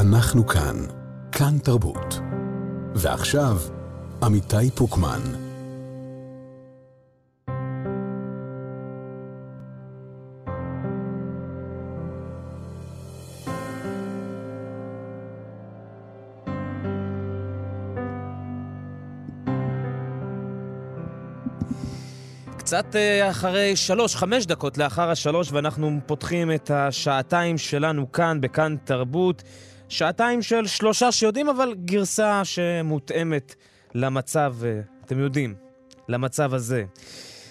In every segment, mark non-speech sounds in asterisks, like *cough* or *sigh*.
אנחנו כאן, כאן תרבות. ועכשיו, עמיתי פוקמן. קצת אה, אחרי שלוש, חמש דקות לאחר השלוש, ואנחנו פותחים את השעתיים שלנו כאן, בכאן תרבות. שעתיים של שלושה שיודעים, אבל גרסה שמותאמת למצב, אה, אתם יודעים, למצב הזה.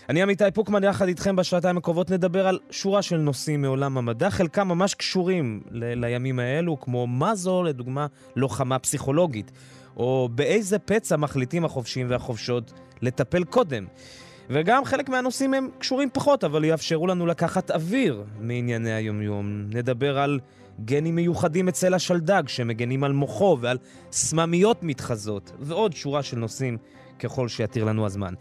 אני עמיתי פוקמן, יחד איתכם בשעתיים הקרובות נדבר על שורה של נושאים מעולם המדע, חלקם ממש קשורים ל- לימים האלו, כמו מה זו, לדוגמה, לוחמה פסיכולוגית, או באיזה פצע מחליטים החובשים והחובשות לטפל קודם. וגם חלק מהנושאים הם קשורים פחות, אבל יאפשרו לנו לקחת אוויר מענייני היומיום. נדבר על גנים מיוחדים אצל השלדג שמגנים על מוחו ועל סממיות מתחזות, ועוד שורה של נושאים ככל שיתיר לנו הזמן.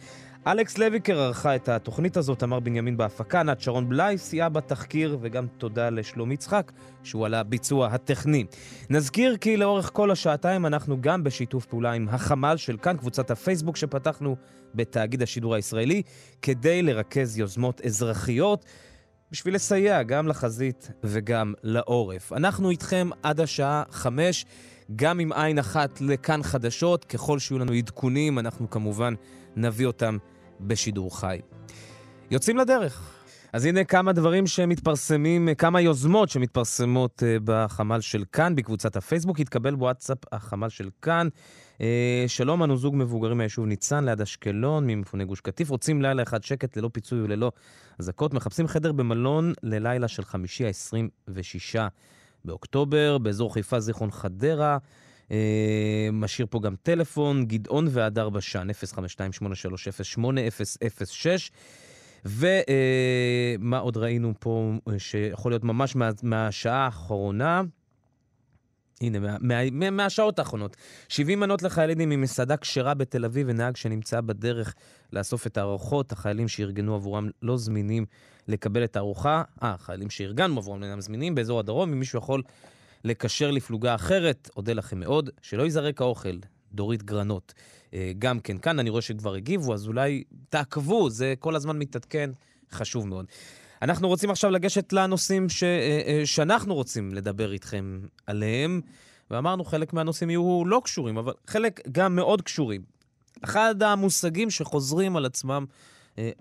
אלכס לויקר ערכה את התוכנית הזאת, אמר בנימין בהפקה, נת שרון בלאי סייעה בתחקיר, וגם תודה לשלום יצחק, שהוא על הביצוע הטכני. נזכיר כי לאורך כל השעתיים אנחנו גם בשיתוף פעולה עם החמ"ל של כאן, קבוצת הפייסבוק שפתחנו בתאגיד השידור הישראלי, כדי לרכז יוזמות אזרחיות. בשביל לסייע גם לחזית וגם לעורף. אנחנו איתכם עד השעה חמש, גם עם עין אחת לכאן חדשות. ככל שיהיו לנו עדכונים, אנחנו כמובן נביא אותם בשידור חי. יוצאים לדרך. אז הנה כמה דברים שמתפרסמים, כמה יוזמות שמתפרסמות אה, בחמ"ל של כאן, בקבוצת הפייסבוק. התקבל בוואטסאפ החמ"ל של כאן. אה, שלום, אנו זוג מבוגרים מהיישוב ניצן ליד אשקלון, ממפוני גוש קטיף. רוצים לילה אחד שקט ללא פיצוי וללא אזעקות. מחפשים חדר במלון ללילה של חמישי ה-26 באוקטובר, באזור חיפה, זיכרון חדרה. אה, משאיר פה גם טלפון, גדעון והדר בשן, 052-830-8006. ומה עוד ראינו פה שיכול להיות ממש מה, מהשעה האחרונה? הנה, מה, מה, מהשעות האחרונות. 70 מנות לחיילים ממסעדה כשרה בתל אביב ונהג שנמצא בדרך לאסוף את הארוחות. החיילים שארגנו עבורם לא זמינים לקבל את הארוחה. אה, החיילים שארגנו עבורם אינם זמינים באזור הדרום. אם מישהו יכול לקשר לפלוגה אחרת, אודה לכם מאוד. שלא ייזרק האוכל. דורית גרנות. אה, גם כן כאן, אני רואה שכבר הגיבו, אז אולי תעקבו, זה כל הזמן מתעדכן, חשוב מאוד. אנחנו רוצים עכשיו לגשת לנושאים ש, אה, אה, שאנחנו רוצים לדבר איתכם עליהם, ואמרנו חלק מהנושאים יהיו לא קשורים, אבל חלק גם מאוד קשורים. אחד המושגים שחוזרים על עצמם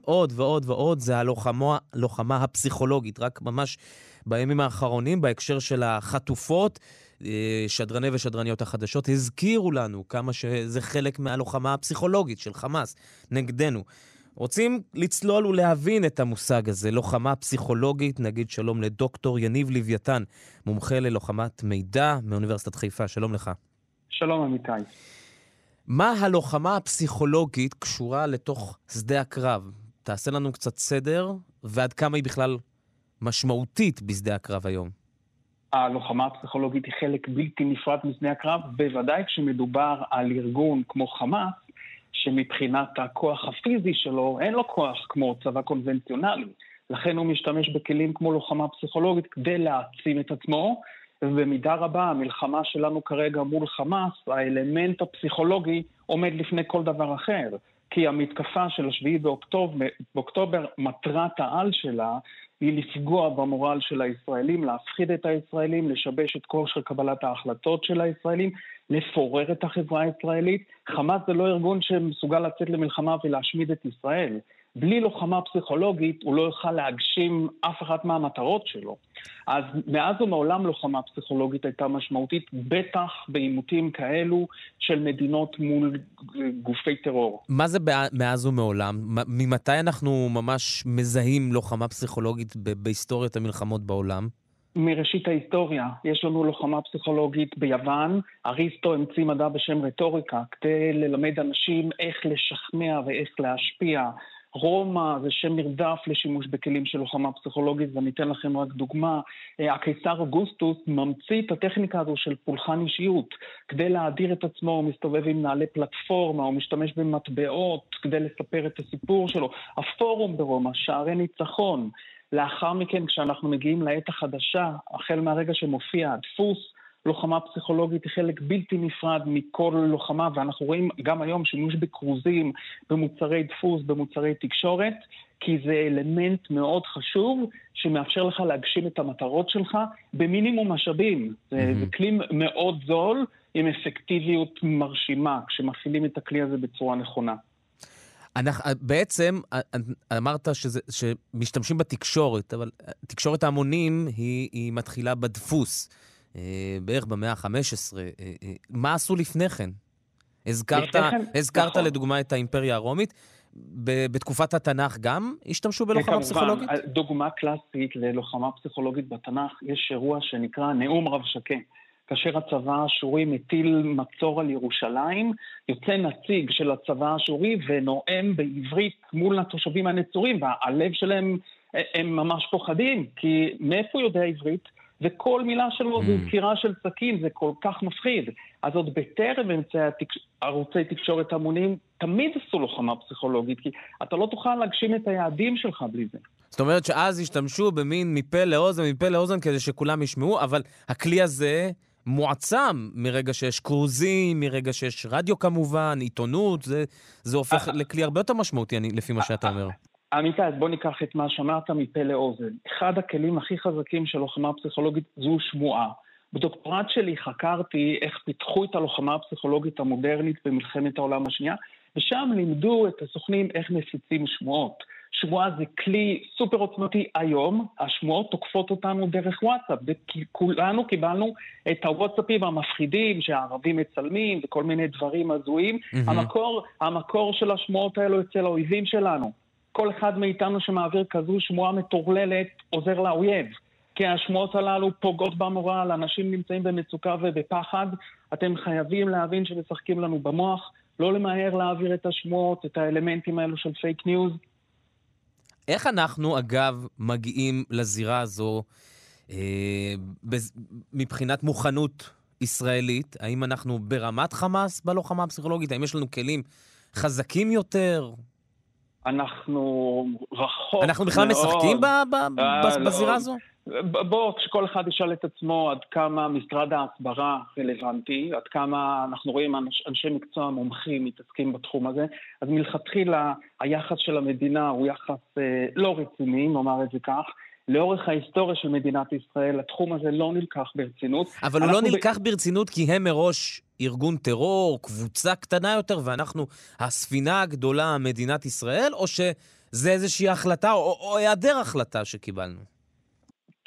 עוד ועוד ועוד זה הלוחמה הלוחמה הפסיכולוגית, רק ממש בימים האחרונים, בהקשר של החטופות. שדרני ושדרניות החדשות הזכירו לנו כמה שזה חלק מהלוחמה הפסיכולוגית של חמאס נגדנו. רוצים לצלול ולהבין את המושג הזה, לוחמה פסיכולוגית, נגיד שלום לדוקטור יניב לוויתן, מומחה ללוחמת מידע מאוניברסיטת חיפה, שלום לך. שלום אמיתי. מה הלוחמה הפסיכולוגית קשורה לתוך שדה הקרב? תעשה לנו קצת סדר, ועד כמה היא בכלל משמעותית בשדה הקרב היום. הלוחמה הפסיכולוגית היא חלק בלתי נפרד משדה הקרב, בוודאי כשמדובר על ארגון כמו חמאס, שמבחינת הכוח הפיזי שלו, אין לו כוח כמו צבא קונבנציונלי. לכן הוא משתמש בכלים כמו לוחמה פסיכולוגית כדי להעצים את עצמו, ובמידה רבה המלחמה שלנו כרגע מול חמאס, האלמנט הפסיכולוגי עומד לפני כל דבר אחר. כי המתקפה של השביעי באוקטובר, באוקטובר, מטרת העל שלה היא לפגוע במורל של הישראלים, להפחיד את הישראלים, לשבש את כושר קבלת ההחלטות של הישראלים, לפורר את החברה הישראלית. חמאס זה לא ארגון שמסוגל לצאת למלחמה ולהשמיד את ישראל. בלי לוחמה פסיכולוגית הוא לא יוכל להגשים אף אחת מהמטרות שלו. אז מאז ומעולם לוחמה פסיכולוגית הייתה משמעותית, בטח בעימותים כאלו של מדינות מול גופי טרור. מה זה מאז ומעולם? ממתי אנחנו ממש מזהים לוחמה פסיכולוגית בהיסטוריית המלחמות בעולם? מראשית ההיסטוריה. יש לנו לוחמה פסיכולוגית ביוון, אריסטו המציא מדע בשם רטוריקה, כדי ללמד אנשים איך לשכנע ואיך להשפיע. רומא זה שם נרדף לשימוש בכלים של לוחמה פסיכולוגית, ואני אתן לכם רק דוגמה. אה, הקיסר אוגוסטוס ממציא את הטכניקה הזו של פולחן אישיות. כדי להאדיר את עצמו הוא מסתובב עם נעלי פלטפורמה, הוא משתמש במטבעות כדי לספר את הסיפור שלו. הפורום ברומא, שערי ניצחון. לאחר מכן, כשאנחנו מגיעים לעת החדשה, החל מהרגע שמופיע הדפוס, לוחמה פסיכולוגית היא חלק בלתי נפרד מכל לוחמה, ואנחנו רואים גם היום שימוש בכרוזים, במוצרי דפוס, במוצרי תקשורת, כי זה אלמנט מאוד חשוב שמאפשר לך להגשים את המטרות שלך במינימום משאבים. Mm-hmm. זה, זה כלי מאוד זול עם אפקטיביות מרשימה כשמפעילים את הכלי הזה בצורה נכונה. אנחנו, בעצם אמרת שזה, שמשתמשים בתקשורת, אבל תקשורת ההמונים היא, היא מתחילה בדפוס, אה, בערך במאה ה-15. אה, אה, מה עשו לפני כן? הזכרת, כן, הזכרת נכון. לדוגמה את האימפריה הרומית. בתקופת התנ"ך גם השתמשו בלוחמה פסיכולוגית? כמובן, דוגמה קלאסית ללוחמה פסיכולוגית בתנ"ך, יש אירוע שנקרא נאום רב שקה. כאשר הצבא האשורי מטיל מצור על ירושלים, יוצא נציג של הצבא האשורי ונואם בעברית מול התושבים הנצורים, והלב שלהם, הם ממש פוחדים, כי מאיפה יודע עברית? וכל מילה שלו mm. זו דקירה של סכין, זה כל כך מפחיד. אז עוד בטרם אמצעי התקש... ערוצי תקשורת המונים, תמיד עשו לוחמה פסיכולוגית, כי אתה לא תוכל להגשים את היעדים שלך בלי זה. זאת אומרת שאז השתמשו במין מפה לאוזן, מפה לאוזן, כדי שכולם ישמעו, אבל הכלי הזה מועצם מרגע שיש קרוזים, מרגע שיש רדיו כמובן, עיתונות, זה, זה הופך אה, לכלי הרבה יותר משמעותי, אני, לפי מה שאתה אומר. עמיתי, אז בוא ניקח את מה שאמרת מפה לאוזן. אחד הכלים הכי חזקים של לוחמה פסיכולוגית זו שמועה. בדוקטורט שלי חקרתי איך פיתחו את הלוחמה הפסיכולוגית המודרנית במלחמת העולם השנייה, ושם לימדו את הסוכנים איך מפיצים שמועות. שמועה זה כלי סופר עוצמתי היום, השמועות תוקפות אותנו דרך וואטסאפ, וכולנו קיבלנו את הוואטסאפים המפחידים שהערבים מצלמים וכל מיני דברים הזויים. Mm-hmm. המקור, המקור של השמועות האלו אצל האויבים שלנו. כל אחד מאיתנו שמעביר כזו שמועה מטורללת עוזר לאויב. כי השמועות הללו פוגעות במורל, אנשים נמצאים במצוקה ובפחד. אתם חייבים להבין שמשחקים לנו במוח, לא למהר להעביר את השמועות, את האלמנטים האלו של פייק ניוז. איך אנחנו, אגב, מגיעים לזירה הזו אה, מבחינת מוכנות ישראלית? האם אנחנו ברמת חמאס בלוחמה הפסיכולוגית? האם יש לנו כלים חזקים יותר? אנחנו רחוק אנחנו בכלל מאוד. משחקים ב- ב- אה, בזירה לא. הזו? בוא, כשכל אחד ישאל את עצמו עד כמה משרד ההסברה רלוונטי, עד כמה אנחנו רואים אנש, אנשי מקצוע מומחים מתעסקים בתחום הזה, אז מלכתחילה היחס של המדינה הוא יחס אה, לא רציני, נאמר את זה כך. לאורך ההיסטוריה של מדינת ישראל, התחום הזה לא נלקח ברצינות. אבל הוא לא נלקח ב... ברצינות כי הם מראש ארגון טרור, קבוצה קטנה יותר, ואנחנו הספינה הגדולה, מדינת ישראל, או שזה איזושהי החלטה או, או היעדר החלטה שקיבלנו?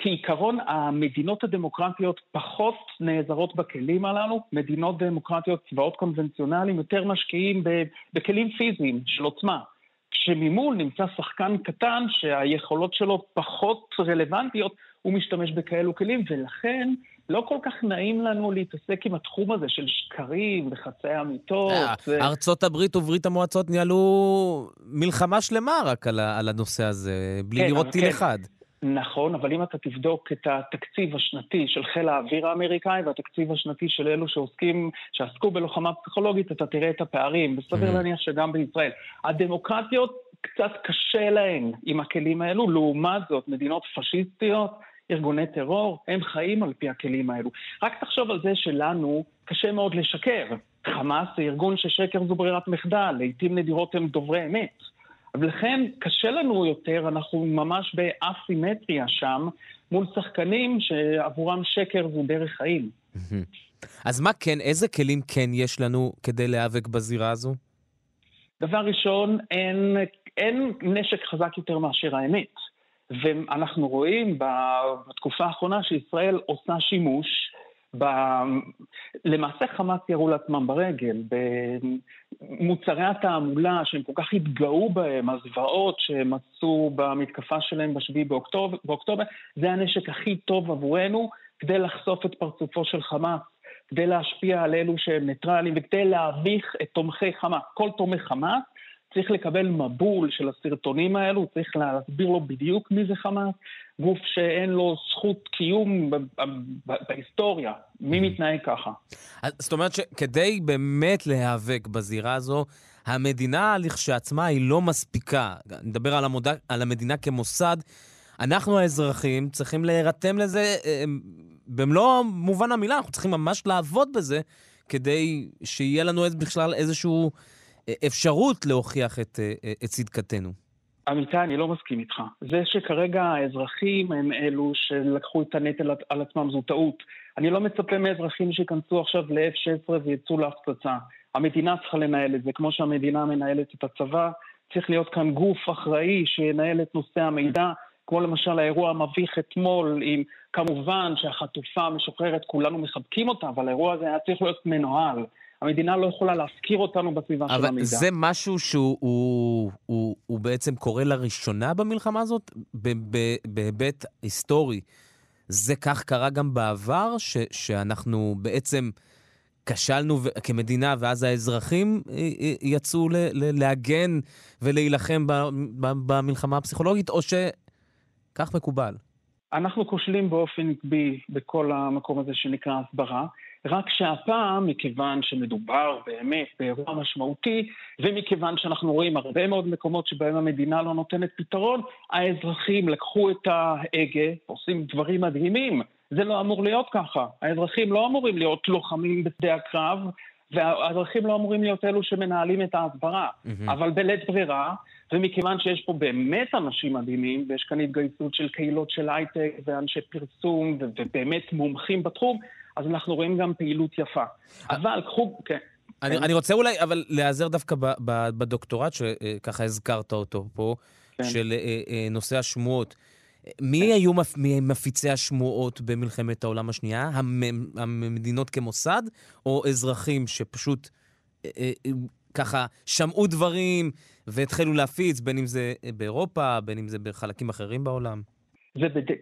כעיקרון, המדינות הדמוקרטיות פחות נעזרות בכלים הללו. מדינות דמוקרטיות, צבאות קונבנציונליים, יותר משקיעים בכלים פיזיים של עוצמה. כשממול נמצא שחקן קטן שהיכולות שלו פחות רלוונטיות, הוא משתמש בכאלו כלים, ולכן לא כל כך נעים לנו להתעסק עם התחום הזה של שקרים וחצאי אמיתות. ו... ארצות הברית וברית המועצות ניהלו מלחמה שלמה רק על הנושא הזה, בלי כן, לראות טיל כן. אחד. נכון, אבל אם אתה תבדוק את התקציב השנתי של חיל האוויר האמריקאי והתקציב השנתי של אלו שעוסקים, שעסקו בלוחמה פסיכולוגית, אתה תראה את הפערים, וסביר mm. להניח שגם בישראל. הדמוקרטיות, קצת קשה להן עם הכלים האלו, לעומת זאת, מדינות פשיסטיות, ארגוני טרור, הם חיים על פי הכלים האלו. רק תחשוב על זה שלנו קשה מאוד לשקר. חמאס זה ארגון ששקר זו ברירת מחדל, לעיתים נדירות הם דוברי אמת. ולכן קשה לנו יותר, אנחנו ממש באסימטריה שם, מול שחקנים שעבורם שקר זו דרך חיים. אז מה כן, איזה כלים כן יש לנו כדי להיאבק בזירה הזו? דבר ראשון, אין, אין נשק חזק יותר מאשר האמת. ואנחנו רואים בתקופה האחרונה שישראל עושה שימוש ב... למעשה חמאס ירו לעצמם ברגל, במוצרי התעמולה שהם כל כך התגאו בהם, הזוועות שהם עשו במתקפה שלהם ב-7 באוקטובר, באוקטובר, זה הנשק הכי טוב עבורנו כדי לחשוף את פרצופו של חמאס, כדי להשפיע על אלו שהם ניטרלים וכדי להביך את תומכי חמאס. כל תומך חמאס צריך לקבל מבול של הסרטונים האלו, צריך להסביר לו בדיוק מי זה חמאס, גוף שאין לו זכות קיום בהיסטוריה. מי mm-hmm. מתנהג ככה? זאת אומרת שכדי באמת להיאבק בזירה הזו, המדינה לכשעצמה היא לא מספיקה. נדבר על, המוד... על המדינה כמוסד. אנחנו האזרחים צריכים להירתם לזה אה, במלוא מובן המילה, אנחנו צריכים ממש לעבוד בזה כדי שיהיה לנו בכלל איזושהי אה, אפשרות להוכיח את, את צדקתנו. אמיתי, אני לא מסכים איתך. זה שכרגע האזרחים הם אלו שלקחו את הנטל על עצמם זו טעות. אני לא מצפה מאזרחים שייכנסו עכשיו ל-F-16 ויצאו להפצצה. המדינה צריכה לנהל את זה, כמו שהמדינה מנהלת את הצבא. צריך להיות כאן גוף אחראי שינהל את נושא המידע, כמו למשל האירוע המביך אתמול, עם כמובן שהחטופה המשוחררת, כולנו מחבקים אותה, אבל האירוע הזה היה צריך להיות מנוהל. המדינה לא יכולה להפקיר אותנו בסביבה של המידע. אבל זה משהו שהוא הוא, הוא, הוא בעצם קורה לראשונה במלחמה הזאת, בהיבט היסטורי. זה כך קרה גם בעבר, ש, שאנחנו בעצם כשלנו כמדינה, ואז האזרחים יצאו ל, ל, להגן ולהילחם במלחמה הפסיכולוגית, או שכך מקובל? אנחנו כושלים באופן עקבי בכל המקום הזה שנקרא הסברה. רק שהפעם, מכיוון שמדובר באמת באירוע משמעותי, ומכיוון שאנחנו רואים הרבה מאוד מקומות שבהם המדינה לא נותנת פתרון, האזרחים לקחו את ההגה, עושים דברים מדהימים. זה לא אמור להיות ככה. האזרחים לא אמורים להיות לוחמים בשדה הקרב, והאזרחים לא אמורים להיות אלו שמנהלים את ההסברה. Mm-hmm. אבל בלית ברירה, ומכיוון שיש פה באמת אנשים מדהימים, ויש כאן התגייסות של קהילות של הייטק ואנשי פרסום, ובאמת מומחים בתחום, אז אנחנו רואים גם פעילות יפה. אבל קחו... כן. אני, אני רוצה אולי, אבל להיעזר דווקא ב, ב, בדוקטורט שככה הזכרת אותו פה, כן. של אה, אה, נושא השמועות. מי כן. היו מפ, מפיצי השמועות במלחמת העולם השנייה? המדינות כמוסד, או אזרחים שפשוט אה, ככה שמעו דברים והתחילו להפיץ, בין אם זה באירופה, בין אם זה בחלקים אחרים בעולם? זה בדיוק.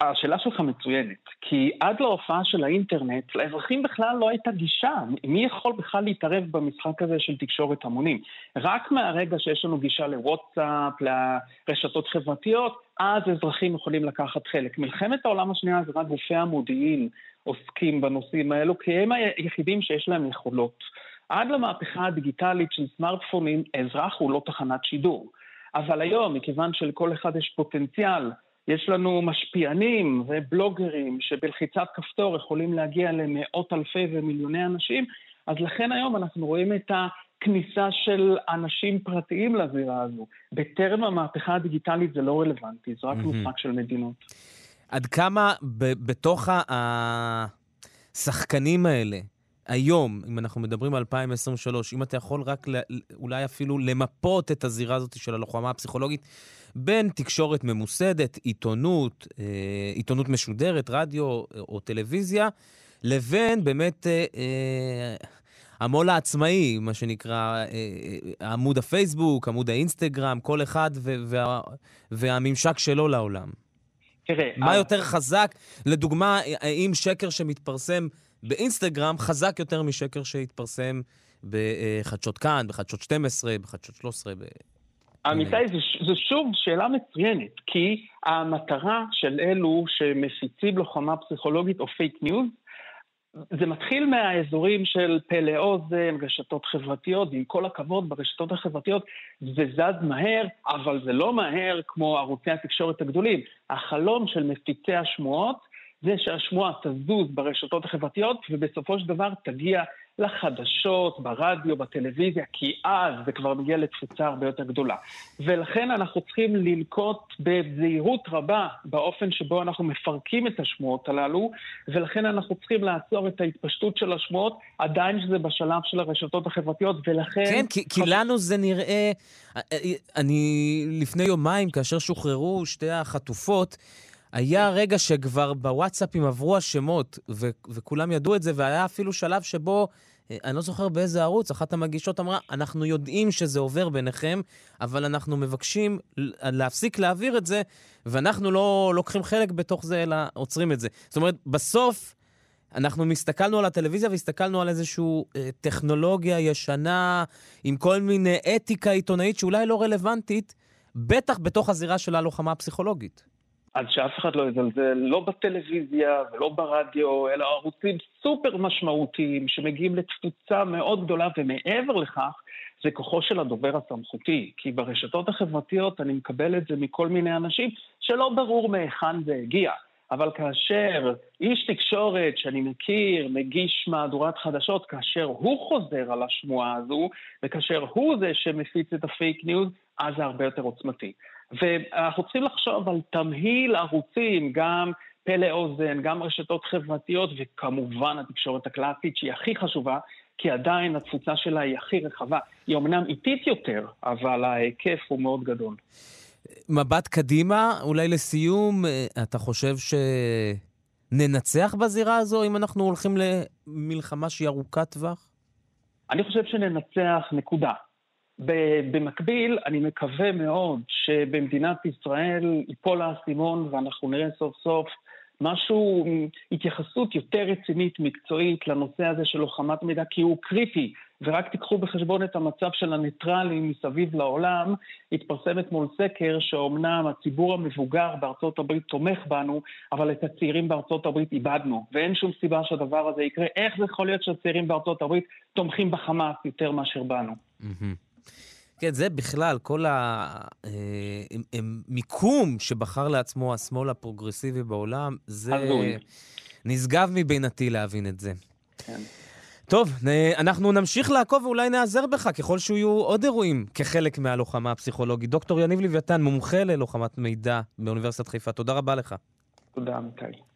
השאלה שלך מצוינת, כי עד להופעה של האינטרנט, לאזרחים בכלל לא הייתה גישה. מי יכול בכלל להתערב במשחק הזה של תקשורת המונים? רק מהרגע שיש לנו גישה לוואטסאפ, לרשתות חברתיות, אז אזרחים יכולים לקחת חלק. מלחמת העולם השנייה זה רק גופי המודיעין עוסקים בנושאים האלו, כי הם היחידים שיש להם יכולות. עד למהפכה הדיגיטלית של סמארטפונים, אזרח הוא לא תחנת שידור. אבל היום, מכיוון שלכל אחד יש פוטנציאל, יש לנו משפיענים ובלוגרים שבלחיצת כפתור יכולים להגיע למאות אלפי ומיליוני אנשים, אז לכן היום אנחנו רואים את הכניסה של אנשים פרטיים לזירה הזו. בטרם המהפכה הדיגיטלית זה לא רלוונטי, זה רק mm-hmm. משחק של מדינות. עד כמה בתוך השחקנים האלה, היום, אם אנחנו מדברים על 2023, אם אתה יכול רק אולי אפילו למפות את הזירה הזאת של הלוחמה הפסיכולוגית, בין תקשורת ממוסדת, עיתונות, אה, עיתונות משודרת, רדיו או טלוויזיה, לבין באמת אה, אה, המו"ל העצמאי, מה שנקרא עמוד הפייסבוק, עמוד האינסטגרם, כל אחד וה, והממשק שלו לעולם. תראה... מה יותר חזק? לדוגמה, האם שקר שמתפרסם באינסטגרם חזק יותר משקר שהתפרסם בחדשות כאן, בחדשות 12, בחדשות 13? ב... אמיתי, זו שוב שאלה מצוינת, כי המטרה של אלו שמפיצים לוחמה פסיכולוגית או פייק ניוז, זה מתחיל מהאזורים של פה לאוזן, רשתות חברתיות, ועם כל הכבוד, ברשתות החברתיות זה זז מהר, אבל זה לא מהר כמו ערוצי התקשורת הגדולים. החלום של מפיצי השמועות זה שהשמועה תזוז ברשתות החברתיות, ובסופו של דבר תגיע לחדשות, ברדיו, בטלוויזיה, כי אז זה כבר מגיע לתפוצה הרבה יותר גדולה. ולכן אנחנו צריכים לנקוט בזהירות רבה באופן שבו אנחנו מפרקים את השמועות הללו, ולכן אנחנו צריכים לעצור את ההתפשטות של השמועות, עדיין שזה בשלב של הרשתות החברתיות, ולכן... כן, כי, כי לנו זה נראה... אני לפני יומיים, כאשר שוחררו שתי החטופות, היה רגע שכבר בוואטסאפים עברו השמות, ו- וכולם ידעו את זה, והיה אפילו שלב שבו אה, אני לא זוכר באיזה ערוץ, אחת המגישות אמרה, אנחנו יודעים שזה עובר ביניכם, אבל אנחנו מבקשים להפסיק להעביר את זה, ואנחנו לא לוקחים חלק בתוך זה, אלא עוצרים את זה. זאת אומרת, בסוף אנחנו הסתכלנו על הטלוויזיה והסתכלנו על איזושהי אה, טכנולוגיה ישנה, עם כל מיני אתיקה עיתונאית שאולי לא רלוונטית, בטח בתוך הזירה של הלוחמה הפסיכולוגית. אז שאף אחד לא יזלזל, לא בטלוויזיה ולא ברדיו, אלא ערוצים סופר משמעותיים שמגיעים לתפוצה מאוד גדולה, ומעבר לכך, זה כוחו של הדובר הסמכותי. כי ברשתות החברתיות אני מקבל את זה מכל מיני אנשים שלא ברור מהיכן זה הגיע. אבל כאשר איש תקשורת שאני מכיר, מגיש מהדורת חדשות, כאשר הוא חוזר על השמועה הזו, וכאשר הוא זה שמפיץ את הפייק ניוז, אז זה הרבה יותר עוצמתי. ואנחנו צריכים לחשוב על תמהיל ערוצים, גם פה לאוזן, גם רשתות חברתיות, וכמובן התקשורת הקלאסית, שהיא הכי חשובה, כי עדיין התפוצה שלה היא הכי רחבה. היא אמנם איטית יותר, אבל ההיקף הוא מאוד גדול. מבט קדימה, אולי לסיום, אתה חושב שננצח בזירה הזו אם אנחנו הולכים למלחמה שהיא ארוכת טווח? אני חושב שננצח, נקודה. במקביל, אני מקווה מאוד שבמדינת ישראל ייפול האסימון ואנחנו נראה סוף סוף משהו, התייחסות יותר רצינית, מקצועית, לנושא הזה של לוחמת מידע, כי הוא קריטי. ורק תיקחו בחשבון את המצב של הניטרלים מסביב לעולם. התפרסם אתמול סקר שאומנם הציבור המבוגר בארצות הברית תומך בנו, אבל את הצעירים בארצות הברית איבדנו. ואין שום סיבה שהדבר הזה יקרה. איך זה יכול להיות שהצעירים בארצות הברית תומכים בחמאס יותר מאשר בנו? כן, זה בכלל, כל המיקום שבחר לעצמו השמאל הפרוגרסיבי בעולם, זה נשגב מבינתי להבין את זה. כן. טוב, אנחנו נמשיך לעקוב ואולי נעזר בך ככל שיהיו עוד אירועים כחלק מהלוחמה הפסיכולוגית. דוקטור יניב לוויתן, מומחה ללוחמת מידע באוניברסיטת חיפה, תודה רבה לך. תודה, אמיתי.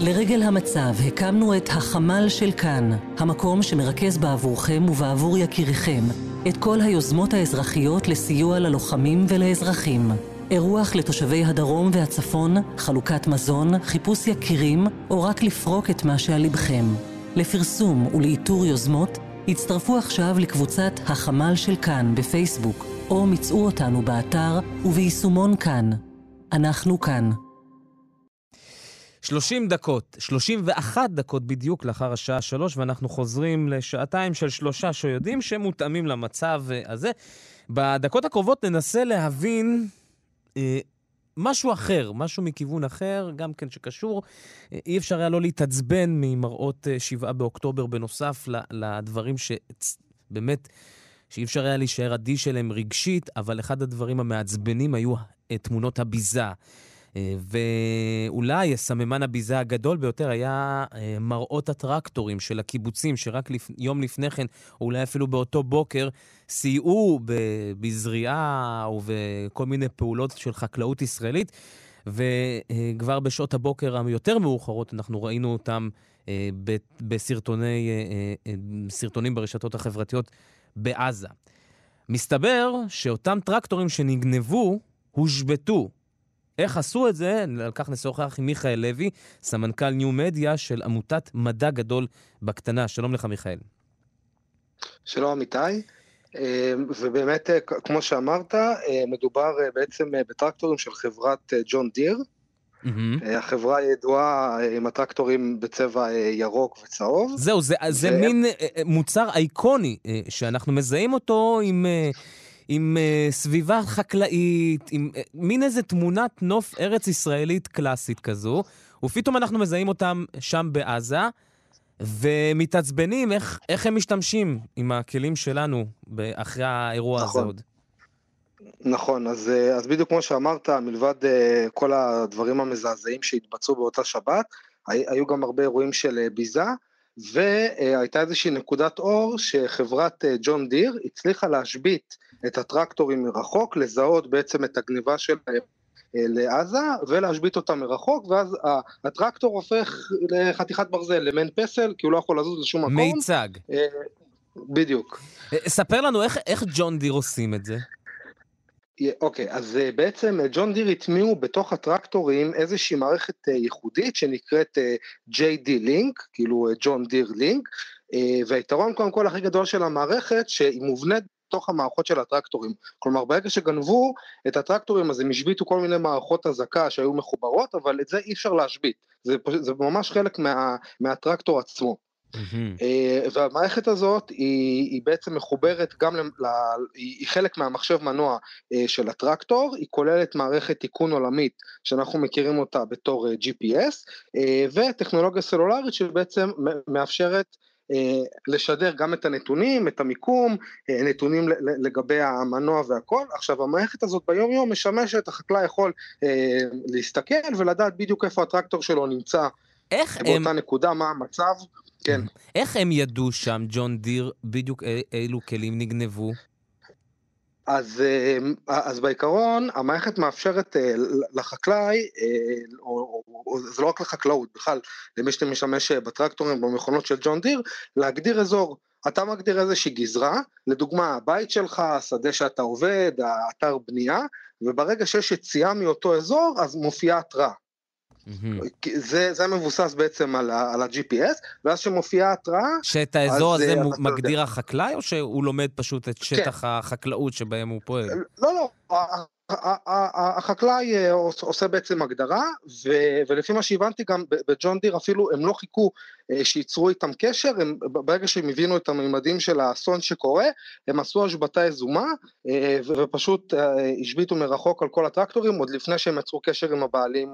לרגל המצב הקמנו את החמ"ל של כאן, המקום שמרכז בעבורכם ובעבור יקיריכם את כל היוזמות האזרחיות לסיוע ללוחמים ולאזרחים. אירוח לתושבי הדרום והצפון, חלוקת מזון, חיפוש יקירים, או רק לפרוק את מה שעל לבכם. לפרסום ולאיתור יוזמות, הצטרפו עכשיו לקבוצת החמ"ל של כאן בפייסבוק, או מצאו אותנו באתר וביישומון כאן. אנחנו כאן. 30 דקות, 31 דקות בדיוק לאחר השעה שלוש, ואנחנו חוזרים לשעתיים של שלושה שיודעים שמותאמים למצב הזה. בדקות הקרובות ננסה להבין אה, משהו אחר, משהו מכיוון אחר, גם כן שקשור. אה, אי אפשר היה לא להתעצבן ממראות אה, שבעה באוקטובר, בנוסף לדברים שבאמת, שאי אפשר היה להישאר אדיש אליהם רגשית, אבל אחד הדברים המעצבנים היו אה, תמונות הביזה. ואולי הסממן הביזה הגדול ביותר היה מראות הטרקטורים של הקיבוצים, שרק לפ... יום לפני כן, או אולי אפילו באותו בוקר, סייעו בזריעה ובכל מיני פעולות של חקלאות ישראלית, וכבר בשעות הבוקר היותר מאוחרות אנחנו ראינו אותם אה, בסרטוני, אה, אה, ברשתות החברתיות בעזה. מסתבר שאותם טרקטורים שנגנבו הושבתו. איך עשו את זה? על כך נשוחח עם מיכאל לוי, סמנכ"ל ניו-מדיה של עמותת מדע גדול בקטנה. שלום לך, מיכאל. שלום, אמיתי. אמ, ובאמת, אה, כמו שאמרת, אה, מדובר אה, בעצם בטרקטורים של חברת ג'ון דיר. Mm-hmm. החברה ידועה עם הטרקטורים בצבע ירוק וצהוב. זהו, זה, ו... זה מין מוצר אייקוני, שאנחנו מזהים אותו עם, עם סביבה חקלאית, עם מין איזה תמונת נוף ארץ ישראלית קלאסית כזו, ופתאום אנחנו מזהים אותם שם בעזה. ומתעצבנים איך, איך הם משתמשים עם הכלים שלנו אחרי האירוע נכון. הזה עוד. נכון, אז, אה, אז בדיוק כמו שאמרת, מלבד uh, כל הדברים המזעזעים שהתבצעו באותה שבת, היו גם הרבה אירועים של uh, ביזה, והייתה איזושהי נקודת אור שחברת ג'ון uh, דיר הצליחה להשבית את הטרקטורים מרחוק, לזהות בעצם את הגניבה שלהם לעזה ולהשבית אותה מרחוק, ואז הטרקטור הופך לחתיכת ברזל, למעין פסל, כי הוא לא יכול לזוז לשום מקום. מיצג. אה, בדיוק. אה, ספר לנו איך, איך ג'ון דיר עושים את זה. אוקיי, okay, אז בעצם ג'ון דיר הטמיעו בתוך הטרקטורים איזושהי מערכת ייחודית שנקראת JD Link, כאילו ג'ון דיר לינק, והיתרון קודם כל הכי גדול של המערכת שהיא מובנית בתוך המערכות של הטרקטורים. כלומר, ברגע שגנבו את הטרקטורים, אז הם השביתו כל מיני מערכות אזעקה שהיו מחוברות, אבל את זה אי אפשר להשבית. זה, זה ממש חלק מה, מהטרקטור עצמו. Mm-hmm. והמערכת הזאת היא, היא בעצם מחוברת גם, ל, היא חלק מהמחשב מנוע אה, של הטרקטור, היא כוללת מערכת תיקון עולמית שאנחנו מכירים אותה בתור אה, GPS, וטכנולוגיה סלולרית שבעצם מאפשרת לשדר גם את הנתונים, את המיקום, נתונים לגבי המנוע והכל. עכשיו המערכת הזאת ביום יום משמשת, החקלאי יכול להסתכל ולדעת בדיוק איפה הטרקטור שלו נמצא. איך באותה הם... באותה נקודה, מה המצב, כן. איך הם ידעו שם, ג'ון דיר, בדיוק אילו כלים נגנבו? אז, אה, אז בעיקרון המערכת מאפשרת אה, לחקלאי, אה, או, או, או זה לא רק לחקלאות, בכלל למי שמשמש בטרקטורים במכונות של ג'ון דיר, להגדיר אזור. אתה מגדיר איזושהי גזרה, לדוגמה הבית שלך, השדה שאתה עובד, האתר בנייה, וברגע שיש יציאה מאותו אזור אז מופיעה התראה. Mm-hmm. זה, זה מבוסס בעצם על, על ה-GPS, ואז שמופיעה התראה... שאת האזור הזה מגדיר החקלאי, או שהוא לומד פשוט את שטח כן. החקלאות שבהם הוא פועל? לא, לא, החקלאי אה, עושה בעצם הגדרה, ולפי מה שהבנתי גם בג'ון דיר אפילו הם לא חיכו אה, שייצרו איתם קשר, הם, ברגע שהם הבינו את הממדים של האסון שקורה, הם עשו השבתה יזומה, אה, ופשוט השביתו מרחוק על כל הטרקטורים, עוד לפני שהם יצרו קשר עם הבעלים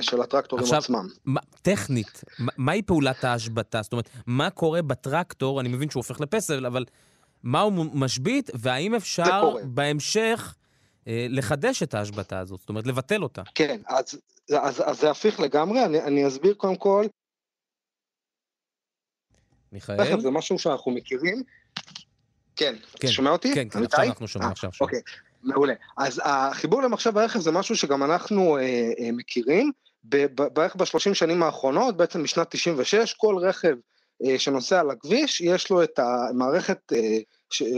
של הטרקטורים עכשיו, עצמם. עכשיו, טכנית, מהי פעולת ההשבתה? זאת אומרת, מה קורה בטרקטור, אני מבין שהוא הופך לפסל, אבל... מה הוא משבית, והאם אפשר בהמשך לחדש את ההשבתה הזאת, זאת אומרת, לבטל אותה. כן, אז, אז, אז זה הפיך לגמרי, אני, אני אסביר קודם כל. מיכאל? זה משהו שאנחנו מכירים. כן, כן, שומע אותי? כן, כן, עכשיו אנחנו שומעים, עכשיו שומעים. אוקיי, מעולה. אז החיבור למחשב הרכב זה משהו שגם אנחנו אה, אה, מכירים. בערך בשלושים שנים האחרונות, בעצם משנת 96, כל רכב אה, שנוסע על הכביש, יש לו את המערכת אה, ש, אה,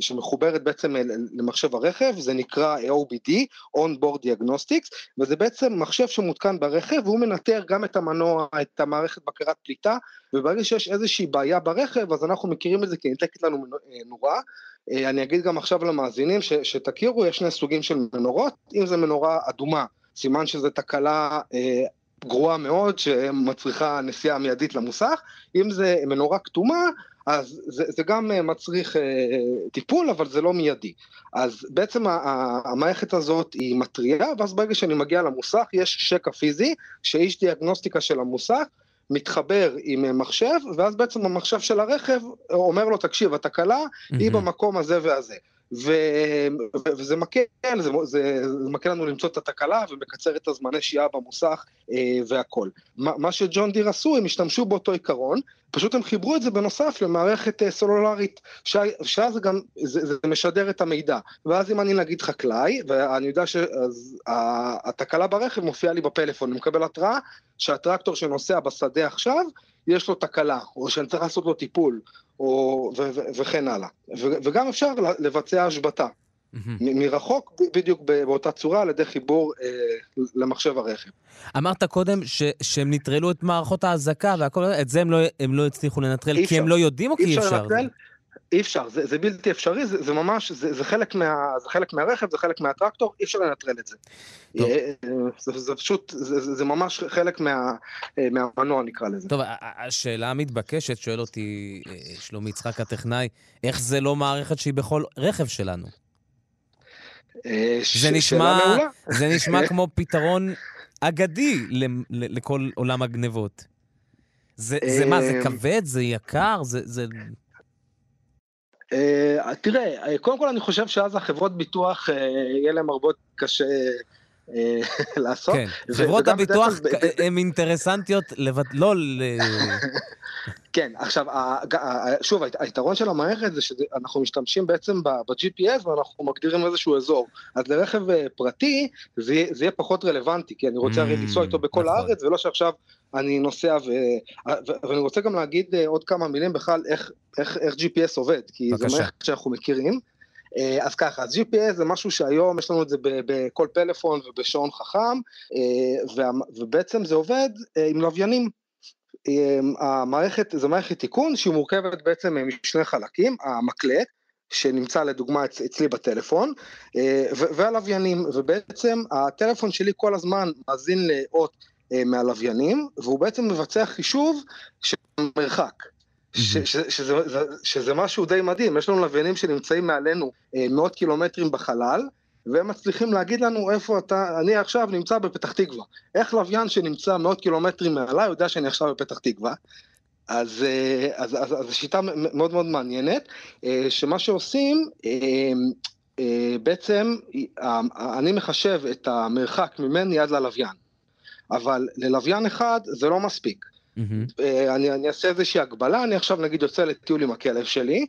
שמחוברת בעצם למחשב הרכב, זה נקרא OBD, On Board Diagnostics, וזה בעצם מחשב שמותקן ברכב, והוא מנטר גם את המנוע, את המערכת בקרת פליטה, וברגע שיש איזושהי בעיה ברכב, אז אנחנו מכירים את זה כי נדלקת לנו נורה. אני אגיד גם עכשיו למאזינים ש, שתכירו, יש שני סוגים של מנורות, אם זה מנורה אדומה, סימן שזו תקלה גרועה מאוד שמצריכה נסיעה מיידית למוסך, אם זה מנורה כתומה אז זה, זה גם אה, מצריך uh, טיפול, אבל זה לא מיידי. אז בעצם המערכת הזאת היא מטריה, ואז ברגע שאני מגיע למוסך יש שקע פיזי, שאיש דיאגנוסטיקה של המוסך מתחבר עם אה, מחשב, ואז בעצם המחשב של הרכב אומר לו, תקשיב, התקלה mm-hmm. היא במקום הזה והזה. ו... וזה מקל, זה, זה, זה מקל לנו למצוא את התקלה ומקצר את הזמני שהייה במוסך אה, והכל. מה, מה שג'ון דיר עשו, הם השתמשו באותו עיקרון, פשוט הם חיברו את זה בנוסף למערכת אה, סלולרית, ש... שאז גם זה, זה משדר את המידע. ואז אם אני נגיד חקלאי, ואני יודע שהתקלה ברכב מופיעה לי בפלאפון, אני מקבל התראה שהטרקטור שנוסע בשדה עכשיו, יש לו תקלה, או שאני צריך לעשות לו טיפול, או, ו, ו, וכן הלאה. ו, וגם אפשר לבצע השבתה. מרחוק בדיוק באותה צורה על ידי חיבור אה, למחשב הרכב. אמרת קודם ש, שהם נטרלו את מערכות האזעקה והכל, את זה הם לא, הם לא הצליחו לנטרל כי הם לא יודעים או כי אי אפשר? לנטרל, אי אפשר, זה, זה בלתי אפשרי, זה, זה ממש, זה, זה, חלק מה, זה חלק מהרכב, זה חלק מהטרקטור, אי אפשר לנטרל את זה. אה, זה, זה פשוט, זה, זה ממש חלק מה, אה, מהמנוע נקרא לזה. טוב, השאלה המתבקשת, שואל אותי אה, שלומי יצחק הטכנאי, איך זה לא מערכת שהיא בכל רכב שלנו? זה נשמע, זה *laughs* נשמע כמו פתרון אגדי לכל עולם הגנבות. זה, זה מה, זה כבד? זה יקר? זה... זה... Uh, תראה, אה, קודם כל אני חושב שאז החברות ביטוח, uh, יהיה להם הרבה קשה *laughs* לעשות. כן, חברות הביטוח הן אינטרסנטיות. לא ל... *laughs* כן, עכשיו, שוב, היתרון של המערכת זה שאנחנו משתמשים בעצם ב-GPS ואנחנו מגדירים איזשהו אזור. אז לרכב פרטי זה יהיה פחות רלוונטי, כי אני רוצה הרי לנסוע איתו בכל נכון. הארץ, ולא שעכשיו אני נוסע, ו... ואני רוצה גם להגיד אה, עוד כמה מילים בכלל איך, GPS עובד, כי. זו מערכת שאנחנו מכירים. אה, אז ככה, אז GPS זה משהו שהיום יש לנו את זה בכל פלאפון ובשעון חכם, אה, ובעצם זה עובד עם לוויינים. המערכת, זו מערכת תיקון שהיא מורכבת בעצם משני חלקים, המקלט, שנמצא לדוגמה אצלי בטלפון, והלוויינים, ובעצם הטלפון שלי כל הזמן מאזין לאות אה, מהלוויינים, והוא בעצם מבצע חישוב של מרחק. ש, ש, שזה, שזה משהו די מדהים, יש לנו לוויינים שנמצאים מעלינו אה, מאות קילומטרים בחלל, והם מצליחים להגיד לנו איפה אתה, אני עכשיו נמצא בפתח תקווה. איך לוויין שנמצא מאות קילומטרים מעליי יודע שאני עכשיו בפתח תקווה? אז, אז, אז, אז שיטה מאוד מאוד מעניינת, שמה שעושים, בעצם אני מחשב את המרחק ממני עד ללוויין, אבל ללוויין אחד זה לא מספיק. Mm-hmm. אני, אני אעשה איזושהי הגבלה, אני עכשיו נגיד יוצא לטיול עם הכלב שלי,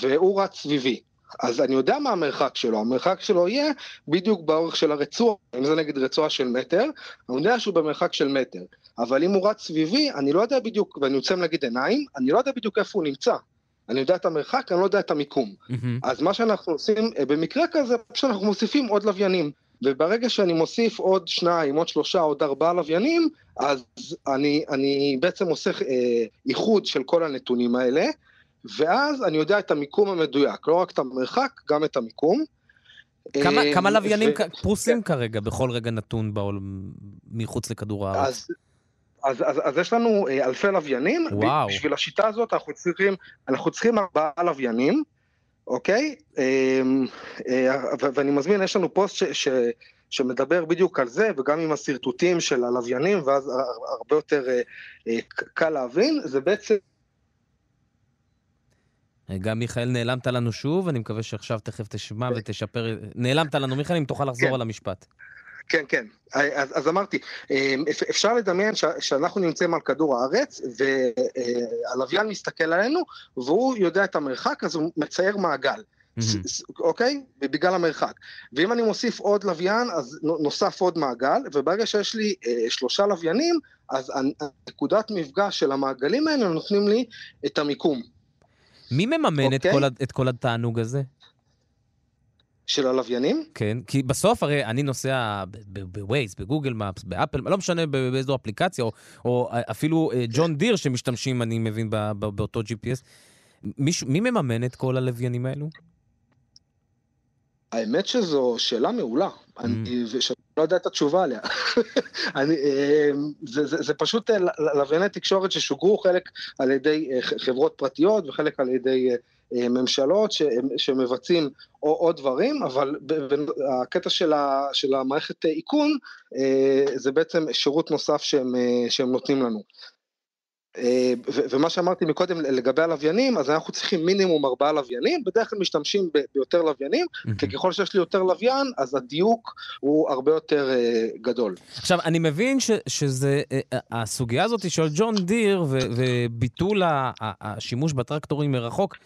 והוא רץ סביבי. אז אני יודע מה המרחק שלו, המרחק שלו יהיה בדיוק באורך של הרצועה, אם זה נגיד רצועה של מטר, אני יודע שהוא במרחק של מטר, אבל אם הוא רץ סביבי, אני לא יודע בדיוק, ואני יוצא נגיד עיניים, אני לא יודע בדיוק איפה הוא נמצא. אני יודע את המרחק, אני לא יודע את המיקום. Mm-hmm. אז מה שאנחנו עושים אה, במקרה כזה, פשוט אנחנו מוסיפים עוד לוויינים. וברגע שאני מוסיף עוד שניים, עוד שלושה, עוד ארבעה לוויינים, אז אני, אני בעצם עושה אה, איחוד של כל הנתונים האלה, ואז אני יודע את המיקום המדויק, לא רק את המרחק, גם את המיקום. כמה, אה, כמה לוויינים ו... פרוסים כן. כרגע בכל רגע נתון בעולם מחוץ לכדור הארץ? אז, אז, אז, אז יש לנו אה, אלפי לוויינים, וואו. בשביל השיטה הזאת אנחנו צריכים, אנחנו צריכים ארבעה לוויינים, אוקיי? אמ, אה, ואני מזמין, יש לנו פוסט ש, ש, שמדבר בדיוק על זה, וגם עם השרטוטים של הלוויינים, ואז הרבה יותר קל להבין, זה בעצם גם מיכאל, נעלמת לנו שוב, אני מקווה שעכשיו תכף תשמע ותשפר. נעלמת לנו, מיכאל, אם תוכל לחזור כן. על המשפט. כן, כן. אז, אז אמרתי, אמ, אפשר לדמיין ש, שאנחנו נמצאים על כדור הארץ, והלוויין מסתכל עלינו, והוא יודע את המרחק, אז הוא מצייר מעגל. אוקיי? Mm-hmm. בגלל המרחק. ואם אני מוסיף עוד לוויין, אז נוסף עוד מעגל, וברגע שיש לי אה, שלושה לוויינים, אז נקודת מפגש של המעגלים האלה נותנים לי את המיקום. מי מממן okay. את, אוקיי. כל, את כל התענוג הזה? של הלוויינים? כן, כי בסוף הרי אני נוסע בווייז, בגוגל מפס, באפל, לא משנה באיזו אפליקציה, או, או אפילו אה, ג'ון דיר שמשתמשים, אני מבין, באותו GPS. מי, מי מממן את כל הלוויינים האלו? האמת שזו שאלה מעולה, mm. אני, ושאני לא יודע את התשובה עליה. *laughs* אני, אה, זה, זה, זה פשוט אה, לווייני תקשורת ששוגרו חלק על ידי אה, חברות פרטיות וחלק על ידי ממשלות ש, שמבצעים עוד דברים, אבל הקטע של, ה, של המערכת איכון זה בעצם שירות נוסף שהם, שהם נותנים לנו. אה, ומה שאמרתי מקודם לגבי הלוויינים, אז אנחנו צריכים מינימום ארבעה לוויינים, בדרך כלל משתמשים ביותר לוויינים, כי ככל שיש לי יותר לוויין, אז הדיוק הוא הרבה יותר אה, גדול. עכשיו, אני מבין ש, שזה, אה, הסוגיה הזאת של ג'ון דיר וביטול השימוש בטרקטורים מרחוק,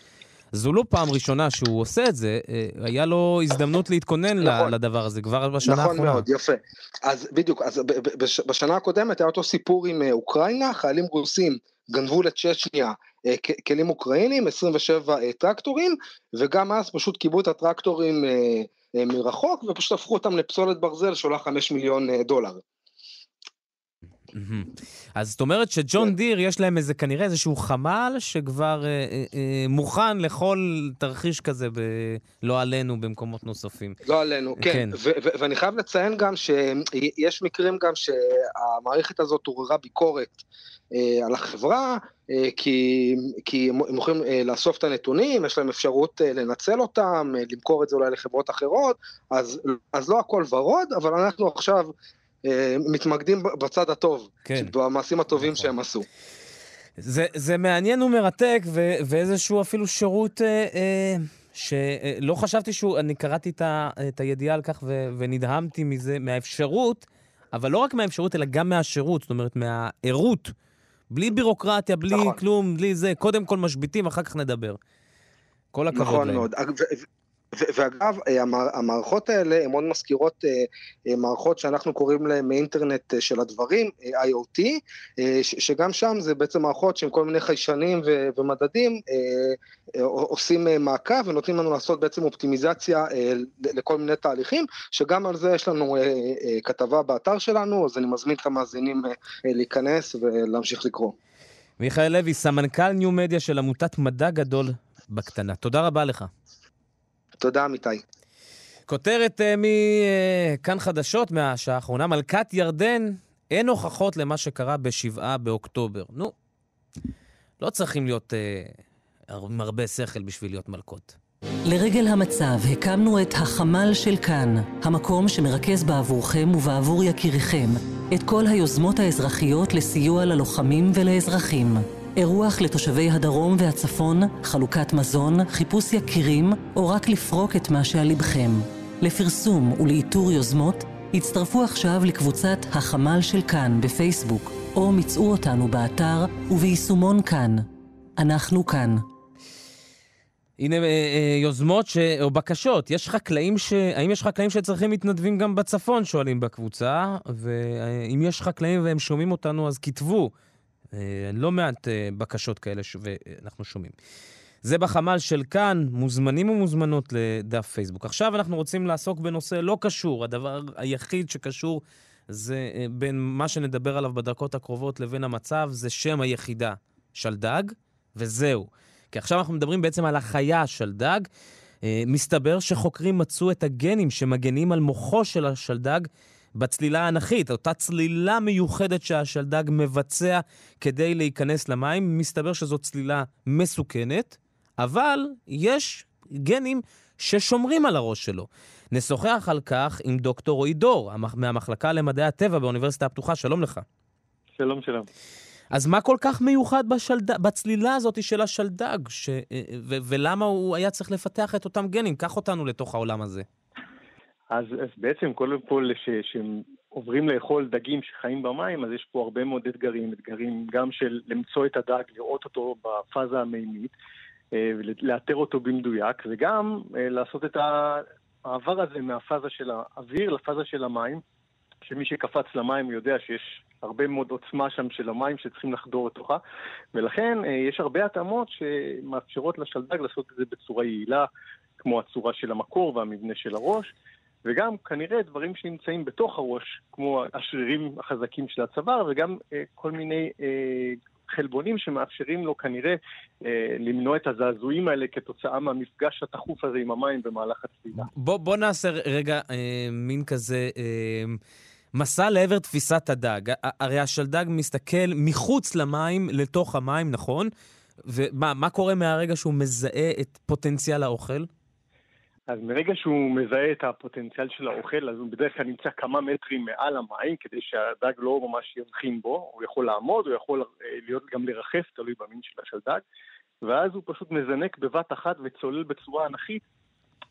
זו לא פעם ראשונה שהוא עושה את זה, היה לו הזדמנות להתכונן נכון, לדבר הזה כבר בשנה נכון האחרונה. נכון מאוד, יפה. אז בדיוק, אז בשנה הקודמת היה אותו סיפור עם אוקראינה, חיילים רוסים גנבו לצ'צ'ניה כלים אוקראינים, 27 טרקטורים, וגם אז פשוט קיבלו את הטרקטורים מרחוק, ופשוט הפכו אותם לפסולת ברזל שעולה 5 מיליון דולר. אז זאת אומרת שג'ון כן. דיר, יש להם איזה, כנראה איזשהו חמ"ל שכבר אה, אה, אה, מוכן לכל תרחיש כזה, ב... לא עלינו, במקומות נוספים. לא עלינו, כן. כן. ואני חייב לציין גם שיש מקרים גם שהמערכת הזאת עוררה ביקורת אה, על החברה, כי, כי הם יכולים לאסוף את הנתונים, יש להם אפשרות לנצל אותם, למכור את זה אולי לחברות אחרות, אז, אז לא הכל ורוד, אבל אנחנו עכשיו מתמקדים בצד הטוב, כן. במעשים הטובים נכון. שהם עשו. זה, זה מעניין ומרתק, ו, ואיזשהו אפילו שירות אה, אה, שלא חשבתי שהוא, אני קראתי את, ה, את הידיעה על כך ו, ונדהמתי מזה, מהאפשרות, אבל לא רק מהאפשרות, אלא גם מהשירות, זאת אומרת, מהערות. בלי בירוקרטיה, בלי נכון. כלום, בלי זה, קודם כל משביתים, אחר כך נדבר. כל הכבוד נכון להם. מאוד. ואגב, אה, המערכות האלה הן מאוד מזכירות אה, אה, מערכות שאנחנו קוראים להן אינטרנט של הדברים, IoT, שגם שם זה בעצם מערכות שעם כל מיני חיישנים ומדדים עושים מעקב ונותנים לנו לעשות בעצם אופטימיזציה לכל מיני תהליכים, שגם על זה יש לנו כתבה באתר שלנו, אז אני מזמין את המאזינים להיכנס ולהמשיך לקרוא. מיכאל לוי, סמנכ"ל ניו-מדיה של עמותת מדע גדול בקטנה. תודה רבה לך. תודה, אמיתי. כותרת uh, מכאן חדשות מהשעה האחרונה, מלכת ירדן, אין הוכחות למה שקרה בשבעה באוקטובר. נו, לא צריכים להיות uh, עם הרבה שכל בשביל להיות מלכות. לרגל המצב הקמנו את החמ"ל של כאן, המקום שמרכז בעבורכם ובעבור יקיריכם את כל היוזמות האזרחיות לסיוע ללוחמים ולאזרחים. אירוח לתושבי הדרום והצפון, חלוקת מזון, חיפוש יקירים, או רק לפרוק את מה שעל לבכם. לפרסום ולאיתור יוזמות, הצטרפו עכשיו לקבוצת החמ"ל של כאן בפייסבוק, או מצאו אותנו באתר וביישומון כאן. אנחנו כאן. הנה אה, אה, יוזמות ש... או בקשות. יש חקלאים ש... האם יש חקלאים שצריכים מתנדבים גם בצפון, שואלים בקבוצה, ואם יש חקלאים והם שומעים אותנו, אז כתבו. אה, לא מעט בקשות כאלה שאנחנו שומעים. זה בחמ"ל של כאן, מוזמנים ומוזמנות לדף פייסבוק. עכשיו אנחנו רוצים לעסוק בנושא לא קשור. הדבר היחיד שקשור זה בין מה שנדבר עליו בדקות הקרובות לבין המצב, זה שם היחידה, שלדג, וזהו. כי עכשיו אנחנו מדברים בעצם על החיה השלדג. אה, מסתבר שחוקרים מצאו את הגנים שמגנים על מוחו של השלדג בצלילה האנכית, אותה צלילה מיוחדת שהשלדג מבצע כדי להיכנס למים. מסתבר שזו צלילה מסוכנת, אבל יש גנים ששומרים על הראש שלו. נשוחח על כך עם דוקטור רועי דור, מהמחלקה למדעי הטבע באוניברסיטה הפתוחה. שלום לך. שלום, שלום. אז מה כל כך מיוחד בשלד... בצלילה הזאת של השלדג, ש... ו... ולמה הוא היה צריך לפתח את אותם גנים? קח אותנו לתוך העולם הזה. אז, אז בעצם קודם כל, כשהם עוברים לאכול דגים שחיים במים, אז יש פה הרבה מאוד אתגרים, אתגרים גם של למצוא את הדג, לראות אותו בפאזה המימית, אה, ולאתר אותו במדויק, וגם אה, לעשות את המעבר הזה מהפאזה של האוויר לפאזה של המים, שמי שקפץ למים יודע שיש הרבה מאוד עוצמה שם של המים שצריכים לחדור לתוכה, ולכן אה, יש הרבה התאמות שמאפשרות לשלדג לעשות את זה בצורה יעילה, כמו הצורה של המקור והמבנה של הראש, וגם כנראה דברים שנמצאים בתוך הראש, כמו השרירים החזקים של הצוואר, וגם אה, כל מיני אה, חלבונים שמאפשרים לו כנראה אה, למנוע את הזעזועים האלה כתוצאה מהמפגש התכוף הזה עם המים במהלך הצלילה. בוא, בוא נעשה רגע אה, מין כזה... אה... מסע לעבר תפיסת הדג. הרי השלדג מסתכל מחוץ למים, לתוך המים, נכון? ומה מה קורה מהרגע שהוא מזהה את פוטנציאל האוכל? אז מרגע שהוא מזהה את הפוטנציאל של האוכל, אז הוא בדרך כלל נמצא כמה מטרים מעל המים, כדי שהדג לא ממש יבחין בו, הוא יכול לעמוד, הוא יכול אה, להיות גם לרחף, תלוי במין של השלדג, ואז הוא פשוט מזנק בבת אחת וצולל בצורה אנכית